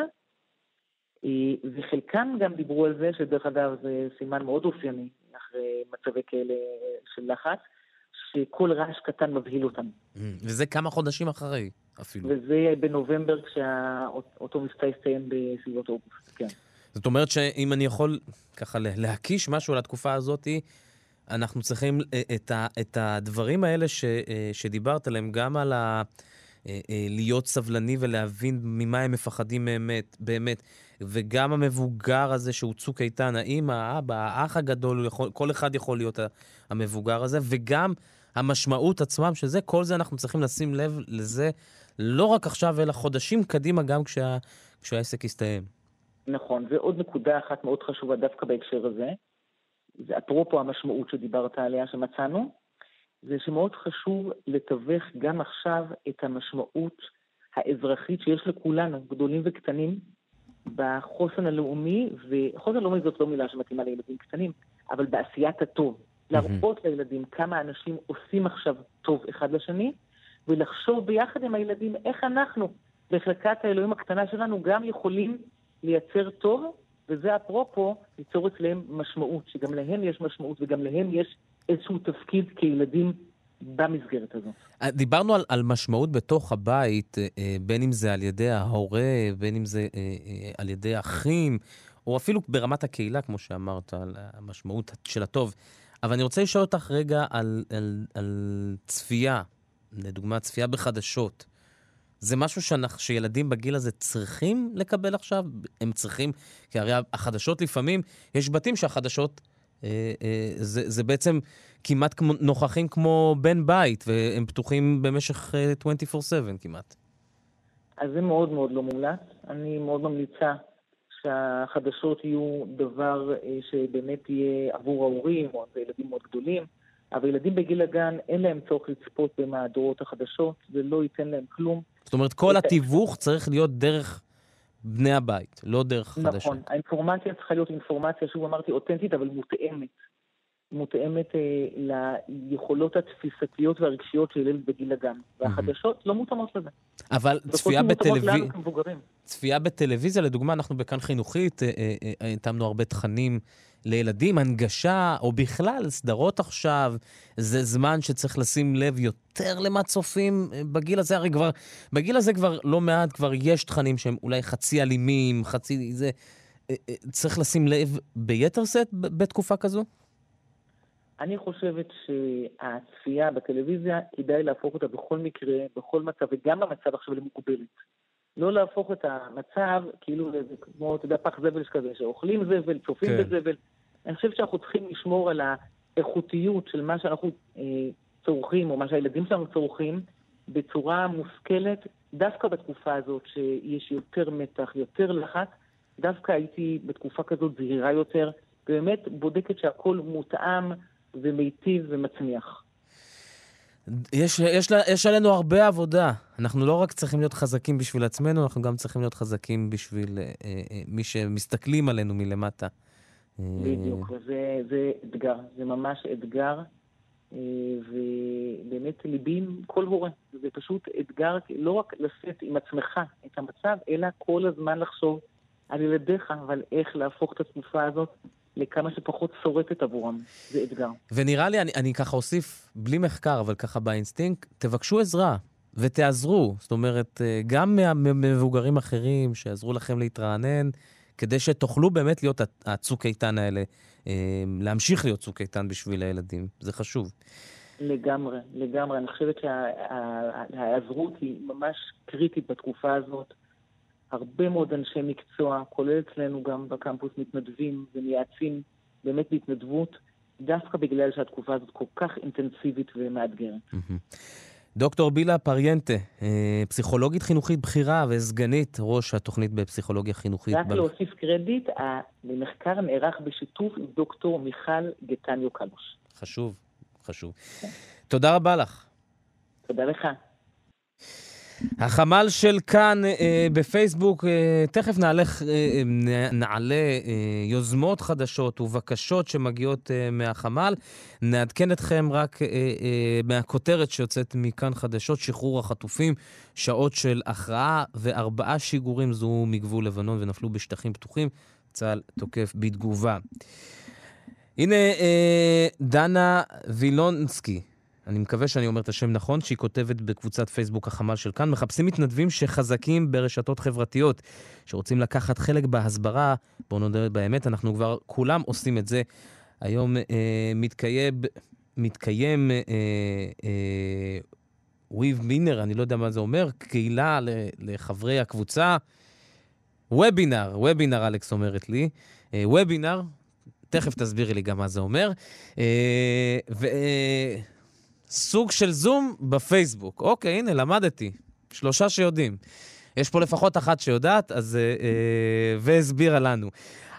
וחלקם גם דיברו על זה, שדרך אגב זה סימן מאוד אופייני אחרי מצבי כאלה של לחץ, שכל רעש קטן מבהיל אותם. Mm, וזה כמה חודשים אחרי אפילו. וזה בנובמבר כשאותו מבצע הסתיים בסביבות אוגוסט, כן. זאת אומרת שאם אני יכול ככה להקיש משהו על התקופה הזאת, אנחנו צריכים אה, את, ה, את הדברים האלה ש, אה, שדיברת עליהם, גם על ה... אה, להיות סבלני ולהבין ממה הם מפחדים באמת, באמת. וגם המבוגר הזה שהוא צוק איתן, האמא, האבא, האח הגדול, יכול, כל אחד יכול להיות המבוגר הזה, וגם המשמעות עצמם של זה, כל זה אנחנו צריכים לשים לב לזה לא רק עכשיו, אלא חודשים קדימה, גם כשה, כשהעסק יסתיים. נכון, ועוד נקודה אחת מאוד חשובה דווקא בהקשר הזה, זה אפרופו המשמעות שדיברת עליה שמצאנו, זה שמאוד חשוב לתווך גם עכשיו את המשמעות האזרחית שיש לכולנו, גדולים וקטנים, בחוסן הלאומי, וחוסן הלאומי זאת לא מילה שמתאימה לילדים קטנים, אבל בעשיית הטוב. להראות mm-hmm. לילדים כמה אנשים עושים עכשיו טוב אחד לשני, ולחשוב ביחד עם הילדים איך אנחנו, בחלקת האלוהים הקטנה שלנו, גם יכולים לייצר טוב, וזה אפרופו ליצור אצלם משמעות, שגם להם יש משמעות וגם להם יש איזשהו תפקיד כילדים במסגרת הזאת. אה, דיברנו על, על משמעות בתוך הבית, אה, אה, בין אם זה על ידי ההורה, בין אם זה על ידי אחים, או אפילו ברמת הקהילה, כמו שאמרת, על המשמעות של הטוב. אבל אני רוצה לשאול אותך רגע על, על, על צפייה, לדוגמה, צפייה בחדשות. זה משהו שאנחנו, שילדים בגיל הזה צריכים לקבל עכשיו? הם צריכים, כי הרי החדשות לפעמים, יש בתים שהחדשות זה, זה בעצם כמעט כמו, נוכחים כמו בן בית, והם פתוחים במשך 24/7 אה, כמעט. אז זה מאוד מאוד לא מומלץ. אני מאוד ממליצה שהחדשות יהיו דבר שבאמת יהיה עבור ההורים, או ילדים מאוד גדולים. אבל ילדים בגיל הגן, אין להם צורך לצפות במהדורות החדשות, זה לא ייתן להם כלום. זאת אומרת, כל התיווך צריך להיות דרך בני הבית, לא דרך חדשה. נכון, האינפורמציה צריכה להיות אינפורמציה, שוב אמרתי, אותנטית, אבל מותאמת. מותאמת אה, ליכולות התפיסתיות והרגשיות של ילד בגיל הגן. והחדשות לא מותאמות לזה. אבל צפייה בטלוויזיה... צפייה בטלוויזיה, לדוגמה, אנחנו בכאן חינוכית, אה, אה, אה, הרבה תכנים לילדים, הנגשה, או בכלל, סדרות עכשיו, זה זמן שצריך לשים לב יותר למה צופים אה, בגיל הזה. הרי כבר, בגיל הזה כבר לא מעט, כבר יש תכנים שהם אולי חצי אלימים, חצי זה. אה, אה, צריך לשים לב ביתר שאת בתקופה כזו? אני חושבת שהצפייה בטלוויזיה, כדאי להפוך אותה בכל מקרה, בכל מצב, וגם במצב עכשיו למוגבלת. לא להפוך את המצב כאילו לאיזה, כמו, אתה יודע, פח זבל כזה, שאוכלים זבל, צופים כן. בזבל. אני חושבת שאנחנו צריכים לשמור על האיכותיות של מה שאנחנו אה, צורכים, או מה שהילדים שלנו צורכים, בצורה מושכלת, דווקא בתקופה הזאת שיש יותר מתח, יותר לחץ, דווקא הייתי בתקופה כזאת זהירה יותר, ובאמת בודקת שהכל מותאם ומיטיב ומצמיח. יש, יש, יש עלינו הרבה עבודה. אנחנו לא רק צריכים להיות חזקים בשביל עצמנו, אנחנו גם צריכים להיות חזקים בשביל אה, אה, מי שמסתכלים עלינו מלמטה. בדיוק, וזה זה אתגר, זה ממש אתגר, אה, ובאמת ליבי עם כל הורה. זה פשוט אתגר לא רק לשאת עם עצמך את המצב, אלא כל הזמן לחשוב על ילדיך, אבל איך להפוך את התקופה הזאת לכמה שפחות שורטת עבורם. זה אתגר. ונראה לי, אני, אני ככה אוסיף, בלי מחקר, אבל ככה באינסטינקט, תבקשו עזרה ותעזרו. זאת אומרת, אה, גם ממבוגרים אחרים שיעזרו לכם להתרענן, כדי שתוכלו באמת להיות הצוק איתן האלה, אה, להמשיך להיות צוק איתן בשביל הילדים. זה חשוב. לגמרי, לגמרי. אני חושבת שההיעזרות היא ממש קריטית בתקופה הזאת. הרבה מאוד אנשי מקצוע, כולל אצלנו גם בקמפוס, מתנדבים ומייעצים באמת בהתנדבות, דווקא בגלל שהתקופה הזאת כל כך אינטנסיבית ומאתגרת. דוקטור בילה פריינטה, אה, פסיכולוגית חינוכית בכירה וסגנית ראש התוכנית בפסיכולוגיה חינוכית. רק ב... להוסיף קרדיט, המחקר נערך בשיתוף עם דוקטור מיכל גטניו קלוש. חשוב, חשוב. תודה רבה לך. תודה לך. החמ"ל של כאן אה, בפייסבוק, אה, תכף נעלה, אה, נעלה אה, יוזמות חדשות ובקשות שמגיעות אה, מהחמ"ל. נעדכן אתכם רק אה, אה, מהכותרת שיוצאת מכאן חדשות, שחרור החטופים, שעות של הכרעה וארבעה שיגורים זוהו מגבול לבנון ונפלו בשטחים פתוחים. צה"ל תוקף בתגובה. הנה אה, דנה וילונסקי, אני מקווה שאני אומר את השם נכון, שהיא כותבת בקבוצת פייסבוק החמ"ל של כאן, מחפשים מתנדבים שחזקים ברשתות חברתיות, שרוצים לקחת חלק בהסברה, בואו נודה באמת, אנחנו כבר כולם עושים את זה. היום אה, מתקיים, מתקיים אה, אה, וויב מינר, אני לא יודע מה זה אומר, קהילה לחברי הקבוצה. וובינר, וובינר, אלכס אומרת לי. אה, וובינר, תכף תסבירי לי גם מה זה אומר. אה, ו... סוג של זום בפייסבוק. אוקיי, הנה, למדתי. שלושה שיודעים. יש פה לפחות אחת שיודעת, אז... אה, אה, והסבירה לנו.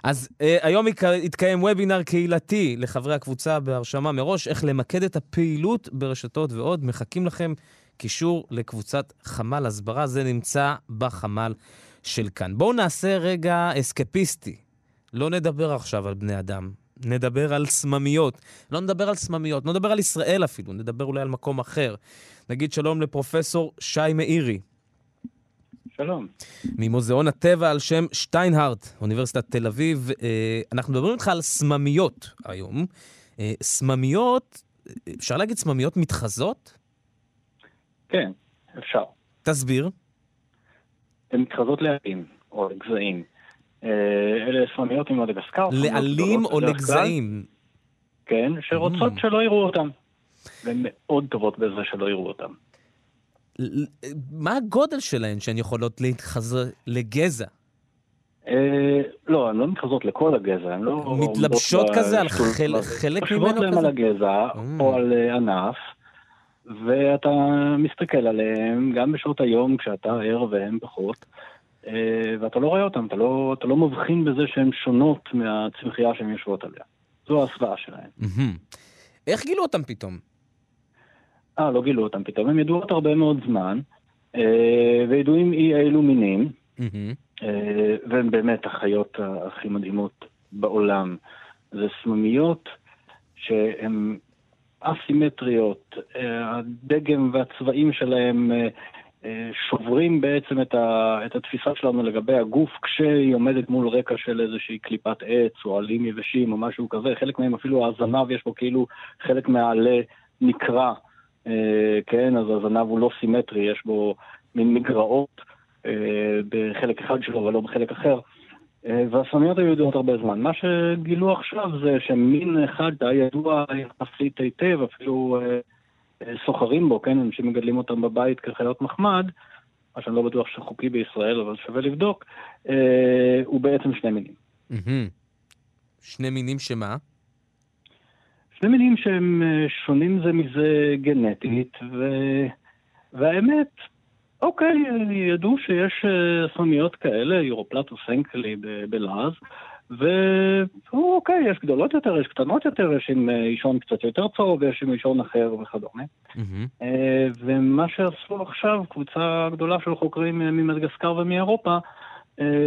אז אה, היום יתקיים וובינר קהילתי לחברי הקבוצה בהרשמה מראש, איך למקד את הפעילות ברשתות ועוד. מחכים לכם קישור לקבוצת חמ"ל הסברה, זה נמצא בחמ"ל של כאן. בואו נעשה רגע אסקפיסטי. לא נדבר עכשיו על בני אדם, נדבר על סממיות. לא נדבר על סממיות, לא נדבר על ישראל אפילו, נדבר אולי על מקום אחר. נגיד שלום לפרופסור שי מאירי. שלום. ממוזיאון הטבע על שם שטיינהארט, אוניברסיטת תל אביב. אה, אנחנו מדברים איתך על סממיות היום. אה, סממיות, אפשר להגיד סממיות מתחזות? כן, אפשר. תסביר. הן מתחזות לעלים או לגזעים. אה, אלה ספרניות ממדגסקר. לעלים או לגזעים? כן, שרוצות mm. שלא יראו אותם. והן מאוד טובות בזה שלא יראו אותם. מה הגודל שלהן שהן יכולות להתחזר לגזע? אה, לא, הן לא מתחזות לכל הגזע, הן לא... מתלבשות כזה על חלק ממנו כזה? חושבות להן על הגזע, mm. או על אה, ענף, ואתה מסתכל עליהם גם בשעות היום כשאתה ער והן פחות. אה, ואתה לא רואה אותן, אתה לא, אתה לא מבחין בזה שהן שונות מהצמחייה שהן יושבות עליה. זו ההסוואה שלהן. איך גילו אותן פתאום? אה, לא גילו אותן פתאום, הן ידועות הרבה מאוד זמן, אה, וידועים אי אילו מינים, אה, והן באמת החיות הכי מדהימות בעולם. זה סממיות שהן אסימטריות, הדגם והצבעים שלהם שוברים בעצם את, ה, את התפיסה שלנו לגבי הגוף כשהיא עומדת מול רקע של איזושהי קליפת עץ או עלים יבשים או משהו כזה. חלק מהם אפילו הזנב יש בו כאילו חלק מהעלה נקרע, אה, כן, אז הזנב הוא לא סימטרי, יש בו מין מגרעות אה, בחלק אחד שלו אבל לא בחלק אחר. אה, והסמיות היו ידועות הרבה זמן. מה שגילו עכשיו זה שמין אחד היה ידוע יחסית היטב, אפילו... אה, סוחרים בו, כן, אנשים מגדלים אותם בבית כחיות מחמד, מה שאני לא בטוח שחוקי בישראל, אבל שווה לבדוק, אה, הוא בעצם שני מינים. שני מינים שמה? שני מינים שהם אה, שונים זה מזה גנטית, ו... והאמת, אוקיי, ידעו שיש אה, סמיות כאלה, יורופלטוס אנקלי בלעז, ואוקיי, יש גדולות יותר, יש קטנות יותר, יש עם אה, אישון קצת יותר צהוב ויש עם אישון אחר וכדומה. Mm-hmm. ומה שעשו עכשיו, קבוצה גדולה של חוקרים אה, ממדגסקר ומאירופה,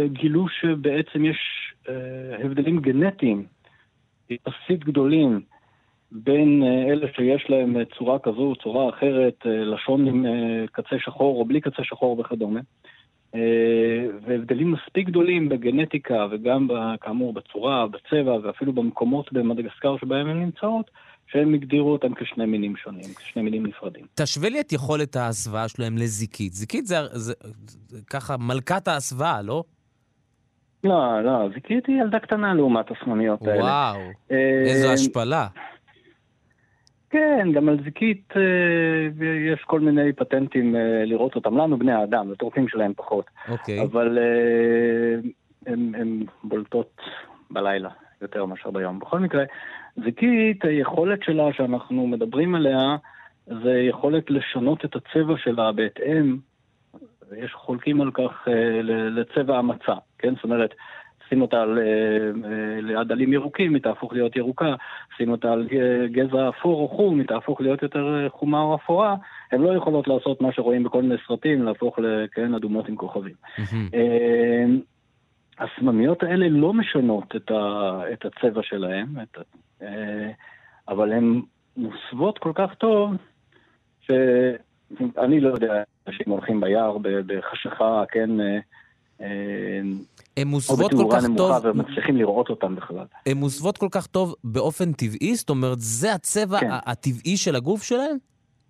גילו שבעצם יש הבדלים גנטיים יחסית גדולים בין אלה שיש להם צורה כזו, צורה אחרת, לשון עם קצה שחור או בלי קצה שחור וכדומה. אה, והבדלים מספיק גדולים בגנטיקה וגם כאמור בצורה, בצבע ואפילו במקומות במדגסקר שבהם הן נמצאות, שהם הגדירו אותם כשני מינים שונים, כשני מינים נפרדים. תשווה לי את יכולת ההסוואה שלהם לזיקית. זיקית זה, זה, זה, ככה מלכת ההסוואה, לא? לא, לא, זיקית היא ילדה קטנה לעומת הסממיות האלה. וואו, איזו אה, השפלה. כן, גם על זיקית אה, יש כל מיני פטנטים אה, לראות אותם. לנו, בני האדם, לטורפים שלהם פחות. אוקיי. אבל הן אה, בולטות בלילה יותר מאשר ביום. בכל מקרה, זיקית, היכולת שלה שאנחנו מדברים עליה, זה יכולת לשנות את הצבע שלה בהתאם, ויש חולקים על כך לצבע המצע, כן? זאת אומרת, שים אותה על, אה, ליד עלים ירוקים, היא תהפוך להיות ירוקה, שים אותה על גזע אפור או חום, היא תהפוך להיות יותר חומה או אפורה, הן לא יכולות לעשות מה שרואים בכל מיני סרטים, להפוך לכן אדומות עם כוכבים. הסממיות האלה לא משנות את, ה, את הצבע שלהן, את, אבל הן מוסוות כל כך טוב, שאני לא יודע, אנשים הולכים ביער בחשיכה, כן, אה, אה, הן מוסוות כל כך טוב... ומצליחים לראות אותן בכלל. הן מוסוות כל כך טוב באופן טבעי? זאת אומרת, זה הצבע כן. הטבעי של הגוף שלהן?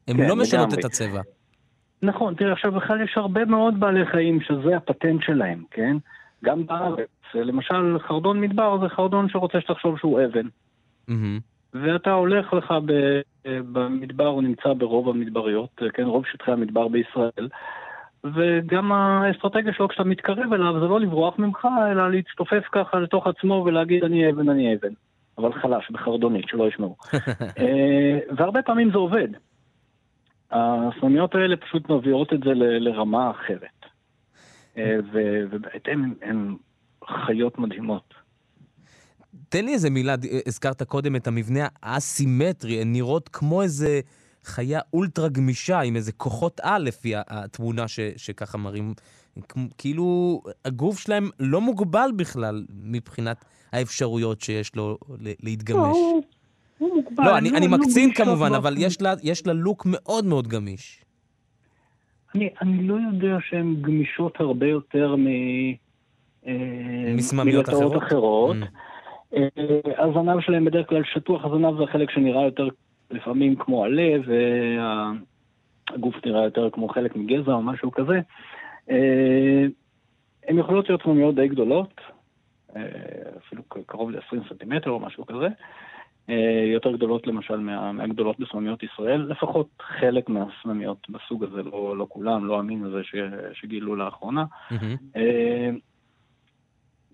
הן כן, לא משנות. את הצבע. נכון, תראה, עכשיו בכלל יש הרבה מאוד בעלי חיים שזה הפטנט שלהם, כן? גם בארץ. למשל, חרדון מדבר זה חרדון שרוצה שתחשוב שהוא אבן. Mm-hmm. ואתה הולך לך ב, במדבר, הוא נמצא ברוב המדבריות, כן, רוב שטחי המדבר בישראל, וגם האסטרטגיה שלו כשאתה מתקרב אליו זה לא לברוח ממך, אלא להצטופף ככה לתוך עצמו ולהגיד אני אבן, אני אבן. אבל חלש, בחרדונית, שלא ישמעו. *laughs* אה, והרבה פעמים זה עובד. הסנוניות האלה פשוט מביאות את זה ל, לרמה אחרת. אה, ובהתאם הן חיות מדהימות. תן לי איזה מילה, הזכרת קודם את המבנה האסימטרי, הן נראות כמו איזה חיה אולטרה גמישה, עם איזה כוחות על לפי התמונה ש, שככה מראים. כאילו, הגוף שלהם לא מוגבל בכלל מבחינת האפשרויות שיש לו להתגמש. לא, הוא מוגבל. לא, אני, לא, אני לא מקצין כמובן, אבל יש לה, יש לה לוק מאוד מאוד גמיש. אני, אני לא יודע שהן גמישות הרבה יותר מ... אה, מסממיות אחרות. אחרות. Mm. אה, הזנב שלהם בדרך כלל שטוח, הזנב זה החלק שנראה יותר לפעמים כמו הלב, והגוף נראה יותר כמו חלק מגזע או משהו כזה. אה, הן יכולות להיות תמוניות די גדולות, אה, אפילו קרוב ל-20 סנטימטר או משהו כזה. יותר גדולות למשל מה, מהגדולות בסממיות ישראל, לפחות חלק מהסממיות בסוג הזה, לא, לא כולם, לא המין הזה ש, שגילו לאחרונה. Mm-hmm.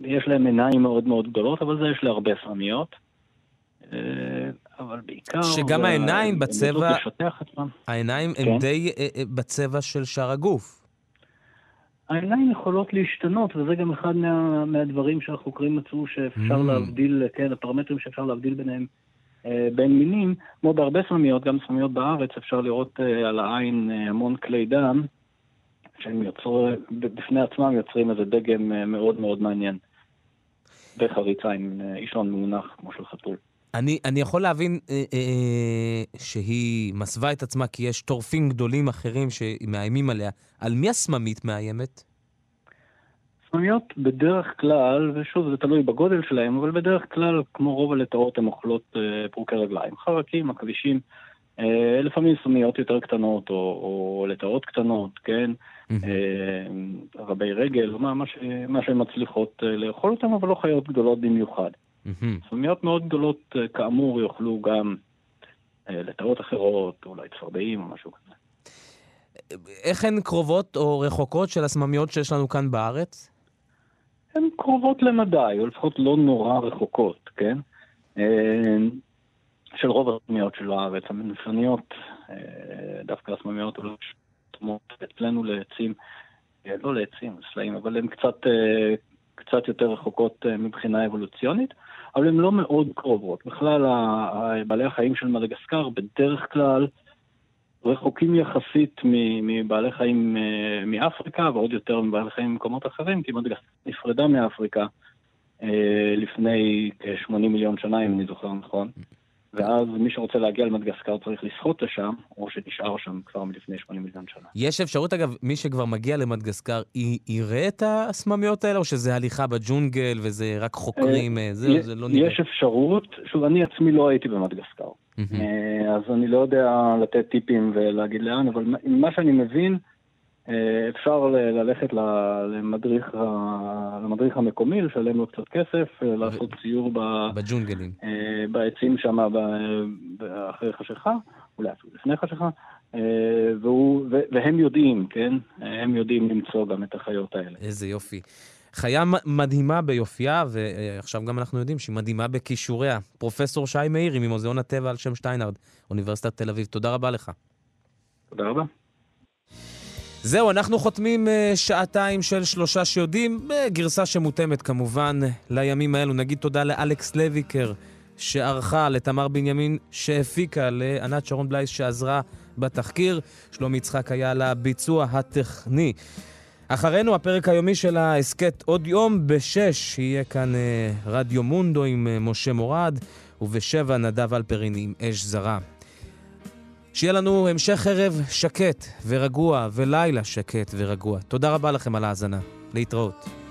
יש להם עיניים מאוד מאוד גדולות, אבל זה יש להרבה סמיות. אה, אבל בעיקר... שגם העיניים בצבע... העיניים כן. די אה, אה, בצבע של שאר הגוף. העיניים יכולות להשתנות, וזה גם אחד מה, מהדברים שהחוקרים מצאו שאפשר mm. להבדיל, כן, הפרמטרים שאפשר להבדיל ביניהם בין מינים. כמו בהרבה סממיות, גם סממיות בארץ, אפשר לראות על העין המון כלי דם, שהם יוצרו, בפני עצמם יוצרים איזה דגם מאוד מאוד מעניין. וחריצה עם אה, אישון מונח כמו של חתול. אני, אני יכול להבין אה, אה, שהיא מסווה את עצמה כי יש טורפים גדולים אחרים שמאיימים עליה. על מי הסממית מאיימת? סממיות בדרך כלל, ושוב זה תלוי בגודל שלהם, אבל בדרך כלל, כמו רוב הלטאות, הן אוכלות אה, פרוקי רגליים. חרקים, עכבישים, אה, לפעמים סממיות יותר קטנות, או, או לטאות קטנות, כן? אה, רבי רגל, מה, מה, ש, מה שהן מצליחות אה, לאכול אותן, אבל לא חיות גדולות במיוחד. סממיות מאוד גדולות, כאמור, יאכלו גם לטאות אחרות, אולי צפרדעים או משהו כזה. איך הן קרובות או רחוקות של הסממיות שיש לנו כאן בארץ? הן קרובות למדי, או לפחות לא נורא רחוקות, כן? של רוב הסממיות של הארץ. המנפניות, דווקא הסממיות עולות דומות אצלנו לעצים, אה, לא לעצים, סלעים, אבל הן קצת, אה, קצת יותר רחוקות אה, מבחינה אבולוציונית, אבל הן לא מאוד קרובות. בכלל, בעלי החיים של מדגסקר בדרך כלל רחוקים יחסית מבעלי חיים מאפריקה, ועוד יותר מבעלי חיים ממקומות אחרים, כי מדגסקר נפרדה מאפריקה לפני כ-80 מיליון שנה, אם אני זוכר נכון. ואז מי שרוצה להגיע למדגסקר צריך לשחות לשם, או שנשאר שם כבר מלפני 80 מיליון שנה. יש אפשרות, אגב, מי שכבר מגיע למדגסקר, יראה את הסממיות האלה, או שזה הליכה בג'ונגל וזה רק חוקרים? אה, זה, זה לא נראה. יש אפשרות, שוב, אני עצמי לא הייתי במדגסקר, אה, אז אני לא יודע לתת טיפים ולהגיד לאן, אבל מה שאני מבין, אה, אפשר ללכת למדריך, למדריך המקומי, לשלם לו קצת כסף, אה, לעשות ציור בג'ונגלים. אה, בעצים שם אחרי חשיכה, אולי אפילו לפני חשיכה, והוא, והם יודעים, כן? הם יודעים למצוא גם את החיות האלה. איזה יופי. חיה מדהימה ביופייה, ועכשיו גם אנחנו יודעים שהיא מדהימה בכישוריה. פרופסור שי מאירי ממוזיאון הטבע על שם שטיינרד, אוניברסיטת תל אביב, תודה רבה לך. תודה רבה. זהו, אנחנו חותמים uh, שעתיים של שלושה שיודעים, בגרסה שמותאמת כמובן לימים האלו. נגיד תודה לאלכס לויקר שערכה, לתמר בנימין שהפיקה, לענת שרון בלייס שעזרה בתחקיר. שלומי יצחק היה לביצוע הטכני. אחרינו הפרק היומי של ההסכת עוד יום, בשש יהיה כאן uh, רדיו מונדו עם משה מורד, ובשבע נדב אלפרין עם אש זרה. שיהיה לנו המשך ערב שקט ורגוע ולילה שקט ורגוע. תודה רבה לכם על ההאזנה. להתראות.